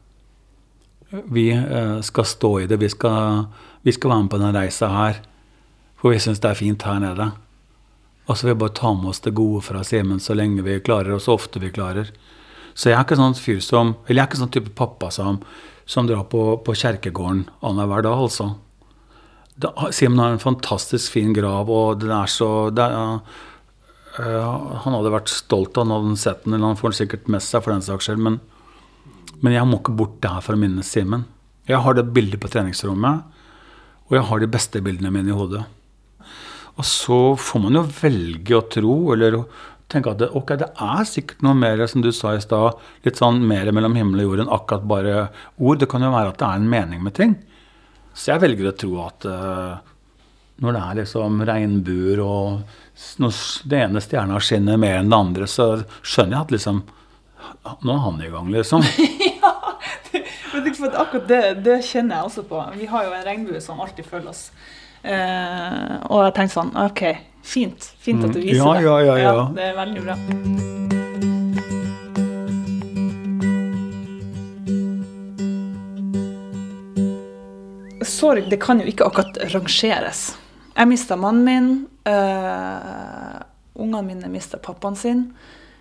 Vi uh, skal stå i det. Vi skal, vi skal være med på denne reisa her. For vi syns det er fint her nede. Og så vil vi bare ta med oss det gode fra Simen så lenge vi klarer, og så ofte vi klarer. Så jeg er ikke sånn fyr som Eller jeg er ikke sånn type pappa som, som drar på, på kjerkegården annenhver dag, altså. Da- Simen har en fantastisk fin grav, og den er så det er, Eh, han hadde vært stolt av den, hadde sett den, eller han får den sikkert med seg for den saks skyld. Men, men jeg må ikke bort der for å minnes Simen. Jeg har det bildet på treningsrommet, og jeg har de beste bildene mine i hodet. Og så får man jo velge å tro, eller tenke at det, ok, det er sikkert noe mer, som du sa i stad, litt sånn mer mellom himmel og jord enn akkurat bare ord. Det kan jo være at det er en mening med ting. Så jeg velger å tro at uh, når det er liksom regnbuer og når det ene stjerna skinner mer enn det andre, så skjønner jeg at liksom Nå er han i gang, liksom. ja, det, akkurat det, det, kjenner jeg også på. Vi har jo en regnbue som alltid følger oss. Uh, og jeg tenkte sånn OK, fint. Fint at du viser ja, det. Ja, ja, ja. ja, det er veldig bra. Sorg det kan jo ikke akkurat rangeres. Jeg mista mannen min. Uh, ungene mine mista pappaen sin.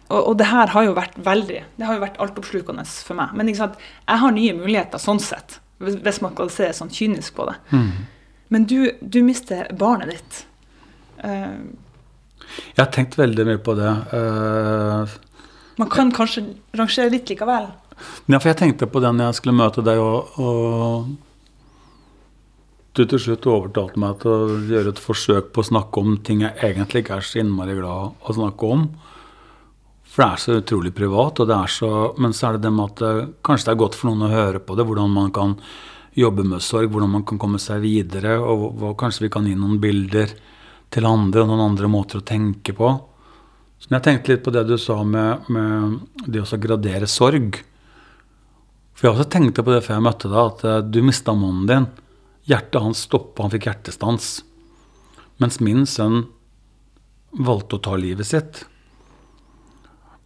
Og, og, det her har jo vært veldig Det har jo vært altoppslukende for meg. Men jeg har nye muligheter sånn sett, hvis man kan se sånn kynisk på det. Mm. Men du, du mister barnet ditt. Uh, jeg har tenkt veldig mye på det. Uh, man kan kanskje rangere litt likevel? Ja, for jeg tenkte på det når jeg skulle møte deg og, og du til slutt overtalte meg til å gjøre et forsøk på å snakke om ting jeg egentlig ikke er så innmari glad å snakke om. For det er så utrolig privat, og det er så, men så er det det med at det, kanskje det er godt for noen å høre på det, hvordan man kan jobbe med sorg, hvordan man kan komme seg videre, og, og kanskje vi kan gi noen bilder til andre og noen andre måter å tenke på. Så jeg tenkte litt på det du sa med, med det å gradere sorg. For jeg også tenkte på det før jeg møtte deg, at eh, du mista mannen din. Hjertet hans stoppa, han fikk hjertestans. Mens min sønn valgte å ta livet sitt.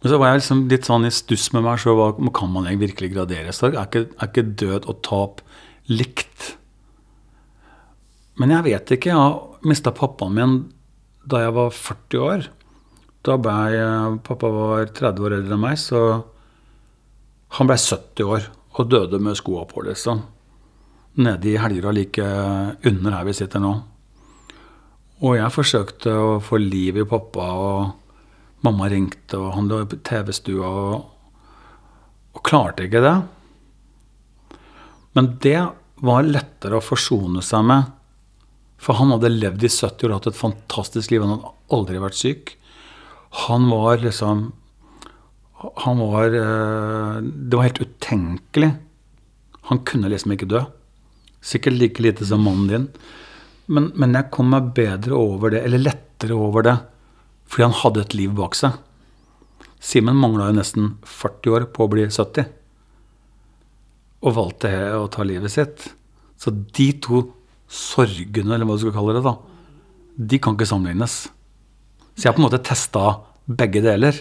Men så var jeg liksom litt sånn i stuss med meg så kan man virkelig gradere sorg? Er ikke, er ikke død og tap likt? Men jeg vet ikke. Jeg mista pappaen min da jeg var 40 år. Da ble jeg, Pappa var 30 år eldre enn meg, så han ble 70 år og døde med skoa på, liksom nede i Helgerå, like under her vi sitter nå. Og jeg forsøkte å få liv i pappa, og mamma ringte, og han lå i TV-stua og, og klarte ikke det. Men det var lettere å forsone seg med. For han hadde levd i 70 år og hatt et fantastisk liv. Han hadde aldri vært syk. Han var liksom Han var eh, Det var helt utenkelig. Han kunne liksom ikke dø. Sikkert like lite som mannen din. Men, men, jeg kom meg bedre over det, eller lettere over det, fordi han hadde et liv bak seg. Simen mangla jo nesten 40 år på å bli 70, og valgte å ta livet sitt. Så de to sorgene, eller hva du skal kalle det, da, de kan ikke sammenlignes. Så jeg har på en måte testa begge deler.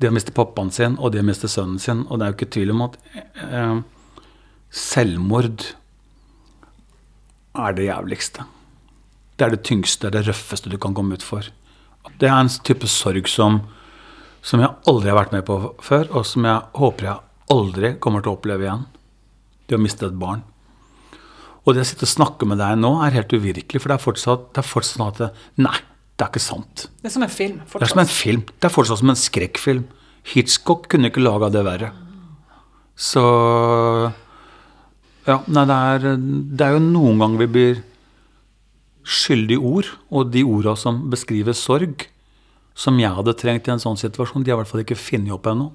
Det å miste pappaen sin og det å miste sønnen sin. Og det er jo ikke tvil om at eh, selvmord er det jævligste. Det er det tyngste, det røffeste du kan komme ut for. Det er en type sorg som, som jeg aldri har vært med på før, og som jeg håper jeg aldri kommer til å oppleve igjen. Det å miste et barn. Og det å sitte og snakke med deg nå er helt uvirkelig, for det er fortsatt, det er fortsatt sånn at det, Nei, det er ikke sant. Det er som en film. Fortsatt. Det er som en film. Det er fortsatt som en skrekkfilm. Hitchcock kunne ikke laga det verre. Så ja, nei, det er, det er jo noen ganger vi blir skyldige ord, og de orda som beskriver sorg, som jeg hadde trengt i en sånn situasjon, de har i hvert fall ikke funnet opp ennå.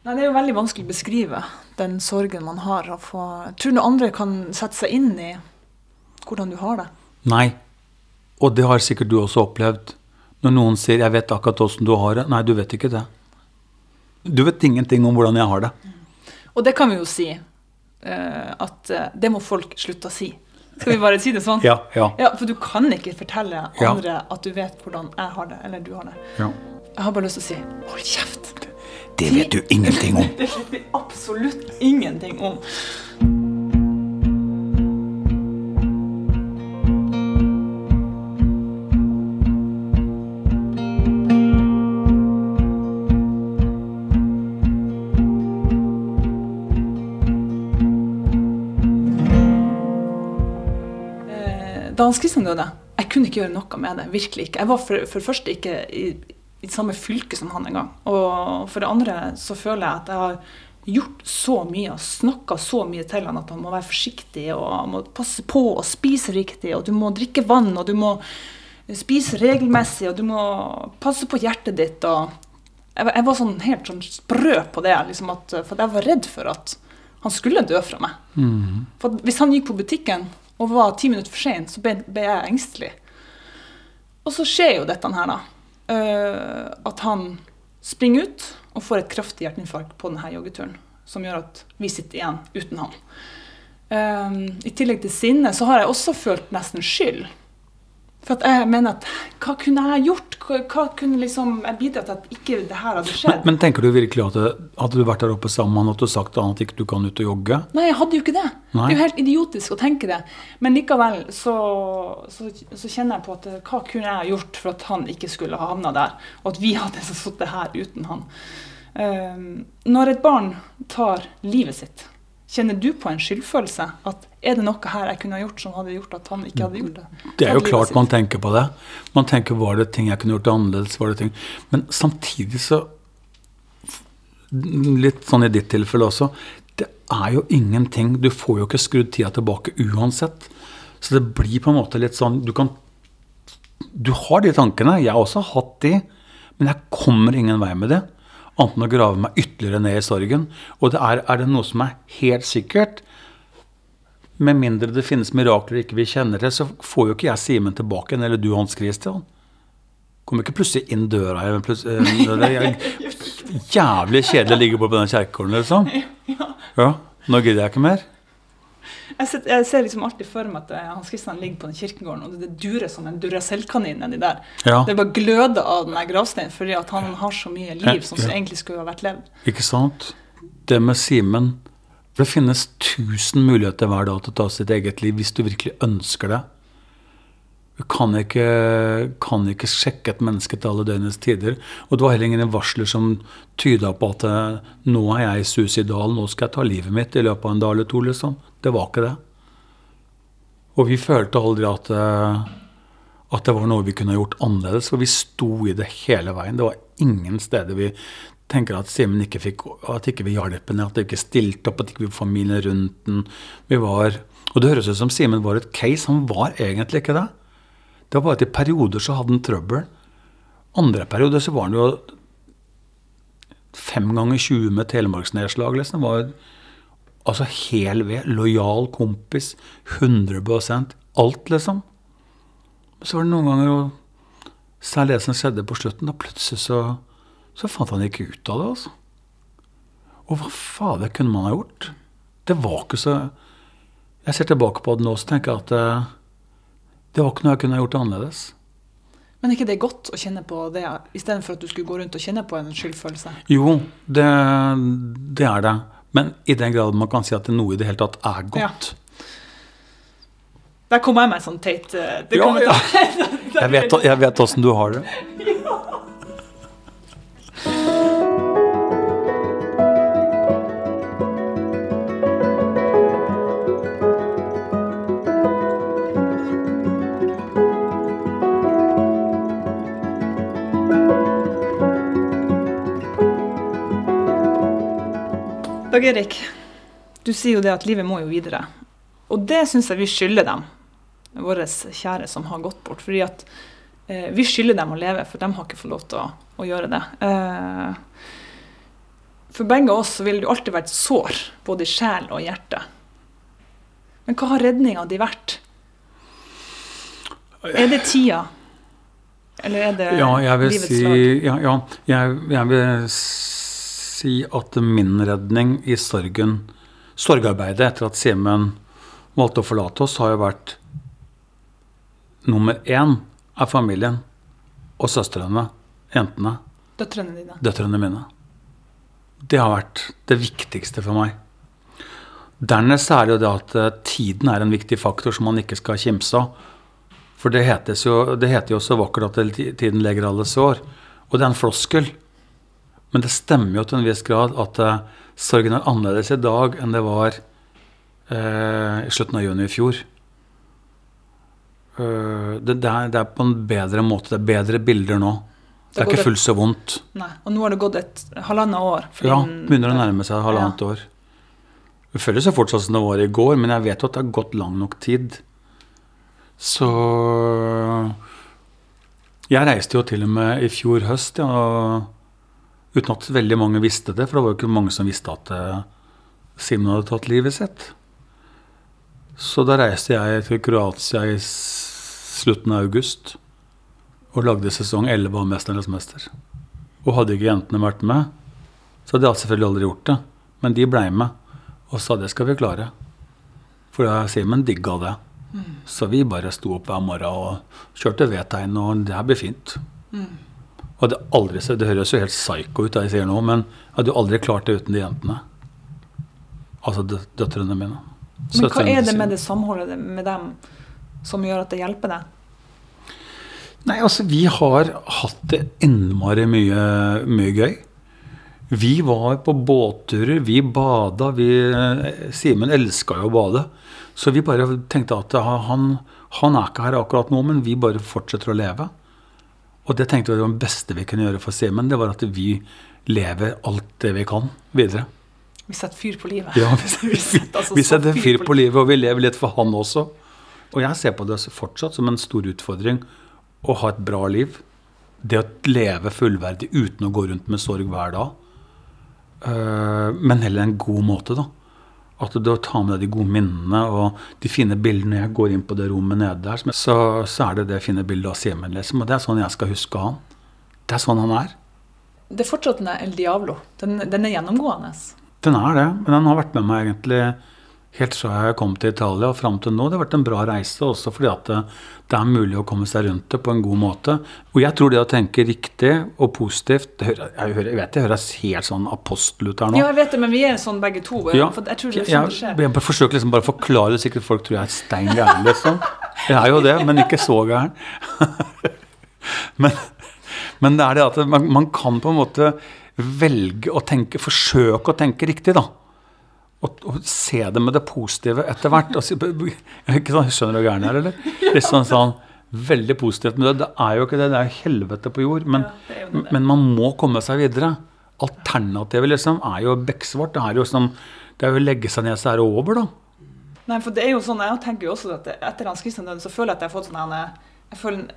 Nei, Det er jo veldig vanskelig å beskrive den sorgen man har. Få... Tror noen andre kan sette seg inn i hvordan du har det? Nei, og det har sikkert du også opplevd. Når noen sier 'jeg vet akkurat åssen du har det'. Nei, du vet ikke det. Du vet ingenting om hvordan jeg har det. Og det kan vi jo si. Uh, at uh, det må folk slutte å si. Skal vi bare si det sånn? ja, ja. ja, For du kan ikke fortelle andre ja. at du vet hvordan jeg har det, eller du har det. Ja. Jeg har bare lyst til å si hold kjeft. Det, det vet du ingenting om. det vet vi absolutt ingenting om. Hans Christian døde, jeg kunne ikke gjøre noe med det. Virkelig ikke. Jeg var for, for det første ikke i, i samme fylke som han engang. Og for det andre så føler jeg at jeg har gjort så mye og snakka så mye til han at han må være forsiktig og må passe på og spise riktig, og du må drikke vann, og du må spise regelmessig, og du må passe på hjertet ditt. og Jeg, var- jeg var sånn helt sånn sprø på det, liksom at, for jeg var redd for at han skulle dø fra meg. For hvis han gikk på butikken og var ti minutter for sein, så ble, ble jeg engstelig. Og så skjer jo dette her, da. Uh, at han springer ut og får et kraftig hjerteinfarkt på denne joggeturen. Som gjør at vi sitter igjen uten han. Uh, I tillegg til sinne så har jeg også følt nesten skyld. For at jeg mener at hva kunne jeg gjort? Hva, kunne liksom jeg bidra til at ikke det her hadde skjedd? men tenker du virkelig at det, hadde du vært der oppe sammen med han at du sagt til han at ikke du kan ut og jogge? Nei, jeg hadde jo ikke det. Nei. Det er jo helt idiotisk å tenke det. Men likevel så, så, så kjenner jeg på at hva kunne jeg gjort for at han ikke skulle ha havna der, og at vi hadde sittet her uten han. Um, når et barn tar livet sitt, kjenner du på en skyldfølelse? At er det noe her jeg kunne ha gjort som hadde gjort at han ikke hadde gjort det? Det er jo klart man tenker på det. Man tenker var det ting jeg kunne gjort annerledes? var det ting... Men samtidig så Litt sånn i ditt tilfelle også. Det er jo ingenting Du får jo ikke skrudd tida tilbake uansett. Så det blir på en måte litt sånn Du kan Du har de tankene. Jeg har også hatt de. Men jeg kommer ingen vei med det. Annet enn å grave meg ytterligere ned i sorgen. Og det er, er det noe som er helt sikkert, med mindre det finnes mirakler ikke vi kjenner til, så får jo ikke jeg Simen tilbake igjen, eller du Hans Christian. Kommer ikke plutselig inn døra plutselig- eh, Det er jævlig kjedelig å ligge på den kjerkegården, liksom. Ja, nå gidder jeg ikke mer. Jeg, ser, jeg ser liksom alltid for meg at eh, Hans Christian ligger på den kirkegården, og det durer som en Duracell-kanin nedi der. Ja, Det bare gløder av den gravsteinen fordi at han har så mye liv som Ja. egentlig skulle ha vært levd. ikke sant? Det med Simen det finnes tusen muligheter hver dag til å ta sitt eget liv hvis du virkelig ønsker det. Du kan ikke, kan ikke sjekke et menneske til alle døgnets tider. Og det var heller ingen varsler som tyda på at eh, nå er jeg suicidal, nå skal jeg ta livet mitt i løpet av en dag eller to. liksom. Det var ikke det. Og vi følte aldri at, eh, at det var noe vi kunne gjort annerledes, for vi sto i det hele veien. Det var ingen steder vi tenker at Simen ikke fikk At ikke vi hjalp henne, at vi ikke stilte opp, at ikke vi fikk familien rundt den. Vi var Og det høres ut som Simen var et case. Han var egentlig ikke det. Det var bare at i perioder så hadde han trøbbel. Andre perioder så var han jo fem ganger 20 med telemarksnedslag. Liksom. Var altså hel ved. Lojal kompis. 100% Alt, liksom. Så var det noen ganger, og særlig det som skjedde på slutten, da plutselig så, så fant han ikke ut av det, altså. Og hva fader kunne man ha gjort? Det var ikke så Jeg ser tilbake på det nå, så tenker jeg at eh, det var ikke noe jeg kunne gjort annerledes. Men er ikke det godt å kjenne på det, istedenfor at du skulle gå rundt og kjenne på en skyldfølelse? Jo, det, det er det. Men i den grad man kan si at det noe i det hele tatt er godt. Der kom jeg en sånn teit eh, det Ja, ja. Jeg vet, jeg vet åssen du har det. Dag Erik, du sier jo det at livet må jo videre. Og det syns jeg vi skylder dem, våre kjære som har gått bort. Fordi at eh, vi skylder dem å leve, for de har ikke fått lov til å, å gjøre det. Eh, for begge oss så vil det jo alltid være et sår, både i sjel og hjerte. Men hva har redninga di vært? Er det tida? Eller er det Ja, livets si lag? ja, ja, jeg, jeg vil si at min redning i sorgen Sorgarbeidet etter at Simen valgte å forlate oss, har jo vært nummer én av familien og søstrene, jentene, Døtrene dine. døtrene mine. Det har vært det viktigste for meg. Dernest er det jo det at eh, tiden er en viktig faktor som man ikke skal kimse av. For det, jo, det heter jo så vakkert at tiden legger alle sår. Og det er en floskel. Men det stemmer jo til en viss grad at eh, sorgen er annerledes i dag enn det var eh, i slutten av juni i fjor. Uh, det, det, er, det er på en bedre måte. Det er bedre bilder nå. Det er ikke fullt så vondt. Nei. Og nå har det gått et halvannet år. Ja, begynner å nærme seg halvannet år. Det føles jo fortsatt som det var i går, men jeg vet jo at det har gått lang nok tid. Så Jeg reiste jo til og med i fjor høst, ja, og, uten at veldig mange visste det, for det var jo ikke mange som visste at eh, Simen hadde tatt livet sitt. Så da reiste jeg til Kroatia i slutten av august og lagde sesong 11 av 'Mesternes mester'. Og hadde ikke jentene vært med, så hadde jeg selvfølgelig aldri gjort det. Men de blei med og sa det skal vi klare. For Simen digga det. Så vi bare sto opp hver morgen og kjørte V-tegn, og det her blir fint. Og det, aldri, det høres jo helt psycho ut, det jeg sier nå, men jeg hadde jo aldri klart det uten de jentene. Altså dø- døtrene mine. Men hva er det med det samholdet med dem som gjør at det hjelper deg? Nei, altså vi har hatt det innmari mye, mye gøy. Vi var på båtturer, vi bada. Vi, eh, Simen elska jo å bade. Så vi bare tenkte at han, han er ikke her akkurat nå, men vi bare fortsetter å leve. Og det tenkte vi var det beste vi kunne gjøre for Simen. Det var at vi lever alt det vi kan videre. Vi setter fyr på livet. Ja, Vi setter altså vi setter fyr fyr på på livet, og vi lever litt for han også. Og jeg ser på det fortsatt som en stor utfordring å ha et bra liv. Det å leve fullverdig uten å gå rundt med sorg hver dag. Eh, men heller en god måte, da. At du tar med deg de gode minnene og de fine bildene. Jeg går inn på det rommet nede der, så, så er det det fine bildet av Simen, liksom. Og det er sånn jeg skal huske han. Det er sånn han er. Det er fortsatt en El Diablo. Den, den er gjennomgående. Den er det, men den har vært med meg egentlig helt fra jeg kom til Italia og fram til nå. Det har vært en bra reise også fordi at det, det er mulig å komme seg rundt det på en god måte. Og jeg tror det å tenke riktig og positivt jeg, hører, jeg vet det høres helt sånn apostel ut her nå. Ja, jeg vet det, men vi er sånn begge to. Ja, For jeg tror det er sånn det skjer. jeg jeg forsøker liksom bare å forklare det, sikkert folk tror jeg er stein gæren, liksom. Jeg er jo det, men ikke så gæren. men, men det er det at man, man kan på en måte velge å tenke, forsøke å tenke riktig, da. Og, å se det med det positive etter hvert. Altså, ikke skjønner du gæren jeg er, eller? Litt sånn, sånn veldig positivt. med det, det er jo ikke det. Det er helvete på jord. Men, Ja, det det. men man må komme seg videre. Alternativet liksom er jo beksvart. Det er jo som det er jo å legge seg ned, så er det over, da. Nei, for det er jo sånn, Jeg tenker jo også at etter Hans Christian døde, så føler jeg at jeg har fått sånn jeg føler,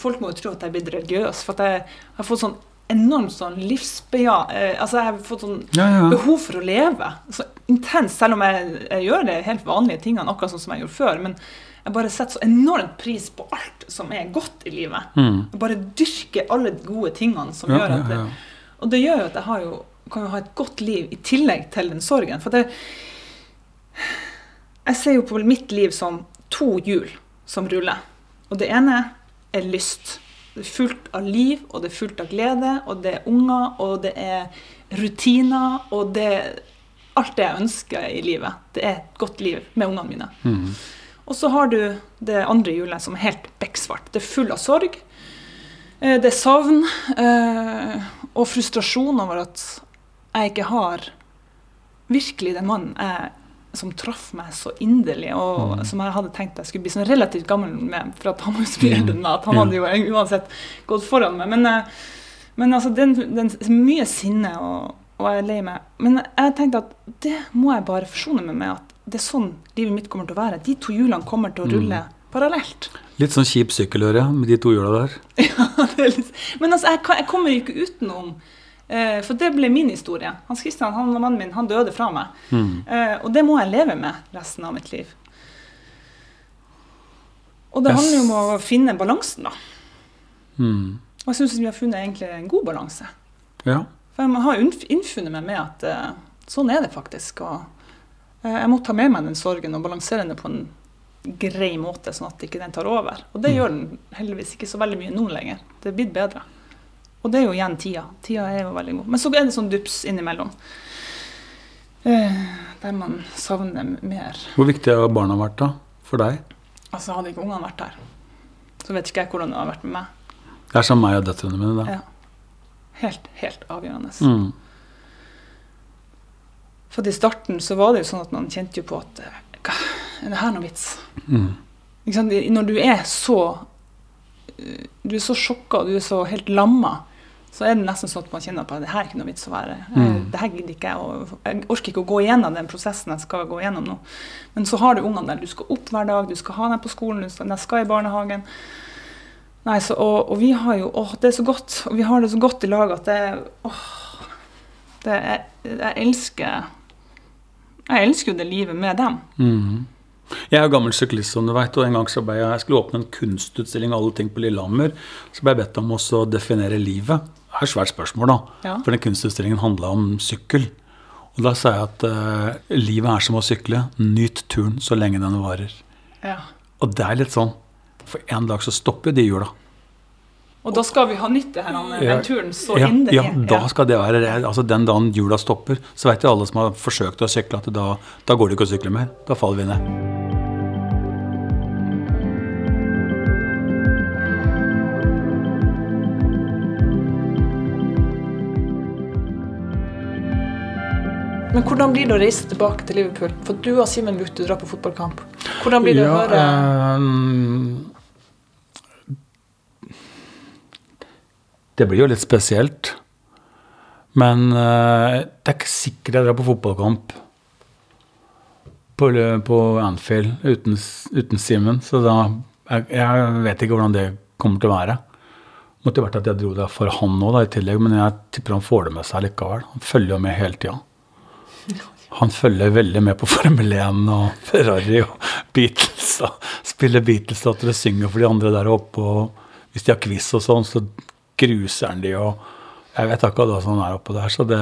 Folk må jo tro at jeg er blitt religiøs. For at jeg har fått sånn enormt sånn livsbeja... Eh, altså jeg har fått sånn Ja, ja. behov for å leve. Så intenst, selv om jeg, jeg gjør det helt vanlige tingene, akkurat sånn som jeg gjorde før. Men jeg bare setter så enormt pris på alt som er godt i livet. Mm. Jeg bare dyrker alle de gode tingene som Ja, gjør at det. Og det gjør jo at jeg har jo, kan jo ha et godt liv i tillegg til den sorgen. For det, jeg ser jo på mitt liv som to hjul som ruller. Og det ene er lyst. Det er fullt av liv, og det er fullt av glede, og det er unger, og det er rutiner, og det er alt det jeg ønsker i livet. Det er et godt liv med ungene mine. Mm. Og så har du det andre hjulet som er helt bekksvart. Det er full av sorg. Eh, Det er savn eh, og frustrasjon over at jeg ikke har virkelig den mannen jeg, som traff meg så inderlig, og Mm. som jeg hadde tenkt jeg skulle bli sånn relativt gammel med, for at han var jo så mye eldre enn meg, han hadde jo uansett gått foran meg. Men, eh, men altså, den, den mye sinne, og, og jeg er lei meg. Men jeg tenkte at det må jeg bare forsone meg med, at det er sånn livet mitt kommer til å være. De to hjulene kommer til å rulle parallelt. Litt sånn kjip sykkeløre med de to hjula der. Ja, det litt, men altså, jeg, jeg kommer ikke utenom For det ble min historie. Hans Christian, han var mannen min, han døde fra meg. Mm. Eh, og det må jeg leve med resten av mitt liv. Og det handler jo om å finne balansen, da. Mm. Og jeg syns vi har funnet egentlig en god balanse. Ja. For jeg har innfunnet meg med at eh, sånn er det faktisk. Og eh, jeg må ta med meg den sorgen og balansere den på en grei måte, sånn at ikke den tar over. Og det Mm. gjør den heldigvis ikke så veldig mye nå lenger. Det er blitt bedre. Og det er jo igjen tida. Tida er jo veldig god. Men så er det sånn dups innimellom. Eh, der man savner mer. Hvor viktig har barna vært da, for deg? Altså Hadde ikke ungene vært der, så vet ikke jeg hvordan det hadde vært med meg. Det er som meg og døtrene mine. da. Ja. Helt, helt avgjørende. Mm. For i starten så var det jo sånn at man kjente jo på at eh, hva, Er det her noe vits? Mm. Når du er så eh, Du er så sjokka, du er så helt lamma, så er det nesten sånn at man kjenner på at det her er ikke noe vits å være. Eh, Mm. Det her gidder ikke jeg. Jeg orker ikke å gå igjennom den prosessen jeg skal gå gjennom nå. Men så har du ungene der. Du skal opp hver dag, du skal ha dem på skolen, du skal, de skal i barnehagen. Nei, så, og, og vi har jo Åh, det er så godt. Og vi har det så godt i lag at det Åh. Det, jeg, jeg elsker Jeg elsker jo det livet med dem. Mm. Jeg er jo gammel syklist, som du vet, og en gang så ble jeg, jeg skulle åpne en kunstutstilling av alle ting på Lillehammer. Så ble jeg bedt om å definere livet. Er et svært spørsmål, da. Ja. For den kunstutstillingen handla om sykkel. Og da sa jeg at uh, livet er som å sykle. Nyt turen så lenge den varer. Ja. Og det er litt sånn. For en dag så stopper de hjula. Og da skal vi ha nytt det her, den Ja. turen så Ja, inderlig. ja, da skal det være. Altså Den dagen hjula stopper, så vet jo alle som har forsøkt å sykle, at da, da går det ikke å sykle mer. Da faller vi ned. Men hvordan blir det å reise tilbake til Liverpool? For du og Simen brukte drar på fotballkamp. Hvordan blir det å høre um, Det blir jo litt spesielt. Men uh, det er ikke sikkert jeg drar på fotballkamp på, på Anfield uten, uten Simen. Så da jeg, jeg vet ikke hvordan det kommer til å være. Måtte vært at jeg dro der for han da, i tillegg, men jeg tipper han får det med seg likevel. Han følger jo med hele tida. Han følger veldig med på Formel 1 og Ferrari og Beatles. Og spiller Beatles-låter og synger for de andre der oppe. Og hvis de har quiz og sånn, så gruser han de. og Jeg vet akkurat hva som er oppå der, så det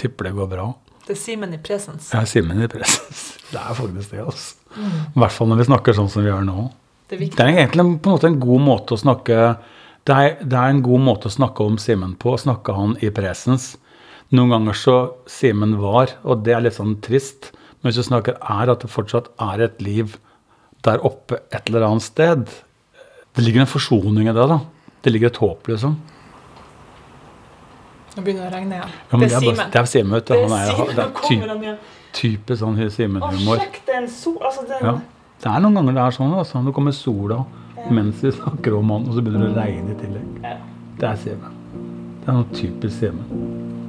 tipper det går bra. Det er Simen i presens. Er Simen i presens. Det er faktisk det. altså. I hvert fall når vi snakker sånn som vi gjør nå. Det er. Det er egentlig på en måte en god måte å snakke Det er, det er en god måte å snakke om Simen på, å snakke han i presens. Noen ganger så Simen var, og det er litt sånn trist, men hvis du snakker er at det fortsatt er et liv der oppe et eller annet sted. Det ligger en forsoning i det, da. Det ligger et håp, liksom. Nå begynner det å regne igjen. Ja, men det er bare- Simen. Det er Simen, vet du. Han er er, det er kommer ty, han type sånn Simen-humor. Altså, den Ja. Det er noen ganger det er sånn. altså. Nå kommer sola mens vi snakker om han, og så begynner det å regne i tillegg. Det er Simen. Det er noe typisk Simen.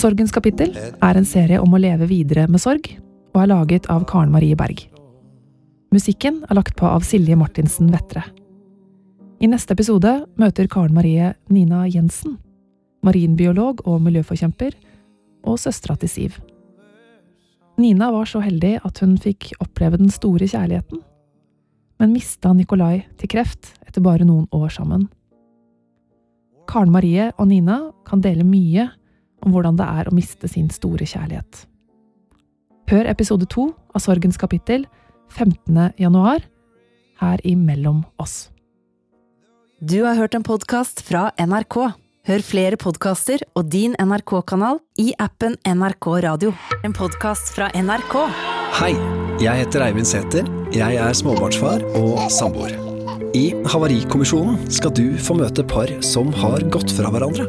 Sorgens kapittel er en serie om å leve videre med sorg, og er laget av Karen Marie Berg. Musikken er lagt på av Silje Martinsen Vettre. I neste episode møter Karen Marie Nina Jensen, marinbiolog og miljøforkjemper, og søstera til Siv. Nina var så heldig at hun fikk oppleve den store kjærligheten, men mista Nikolai til kreft etter bare noen år sammen. Karen Marie og Nina kan dele mye om hvordan det er å miste sin store kjærlighet. Hør episode to av Sorgens kapittel 15. januar her i Mellom oss. Du har hørt en podkast fra NRK. Hør flere podkaster og din NRK-kanal i appen NRK Radio. En podkast fra NRK. Hei, jeg heter Eivind Sæther. Jeg er småbarnsfar og samboer. I Havarikommisjonen skal du få møte par som har gått fra hverandre.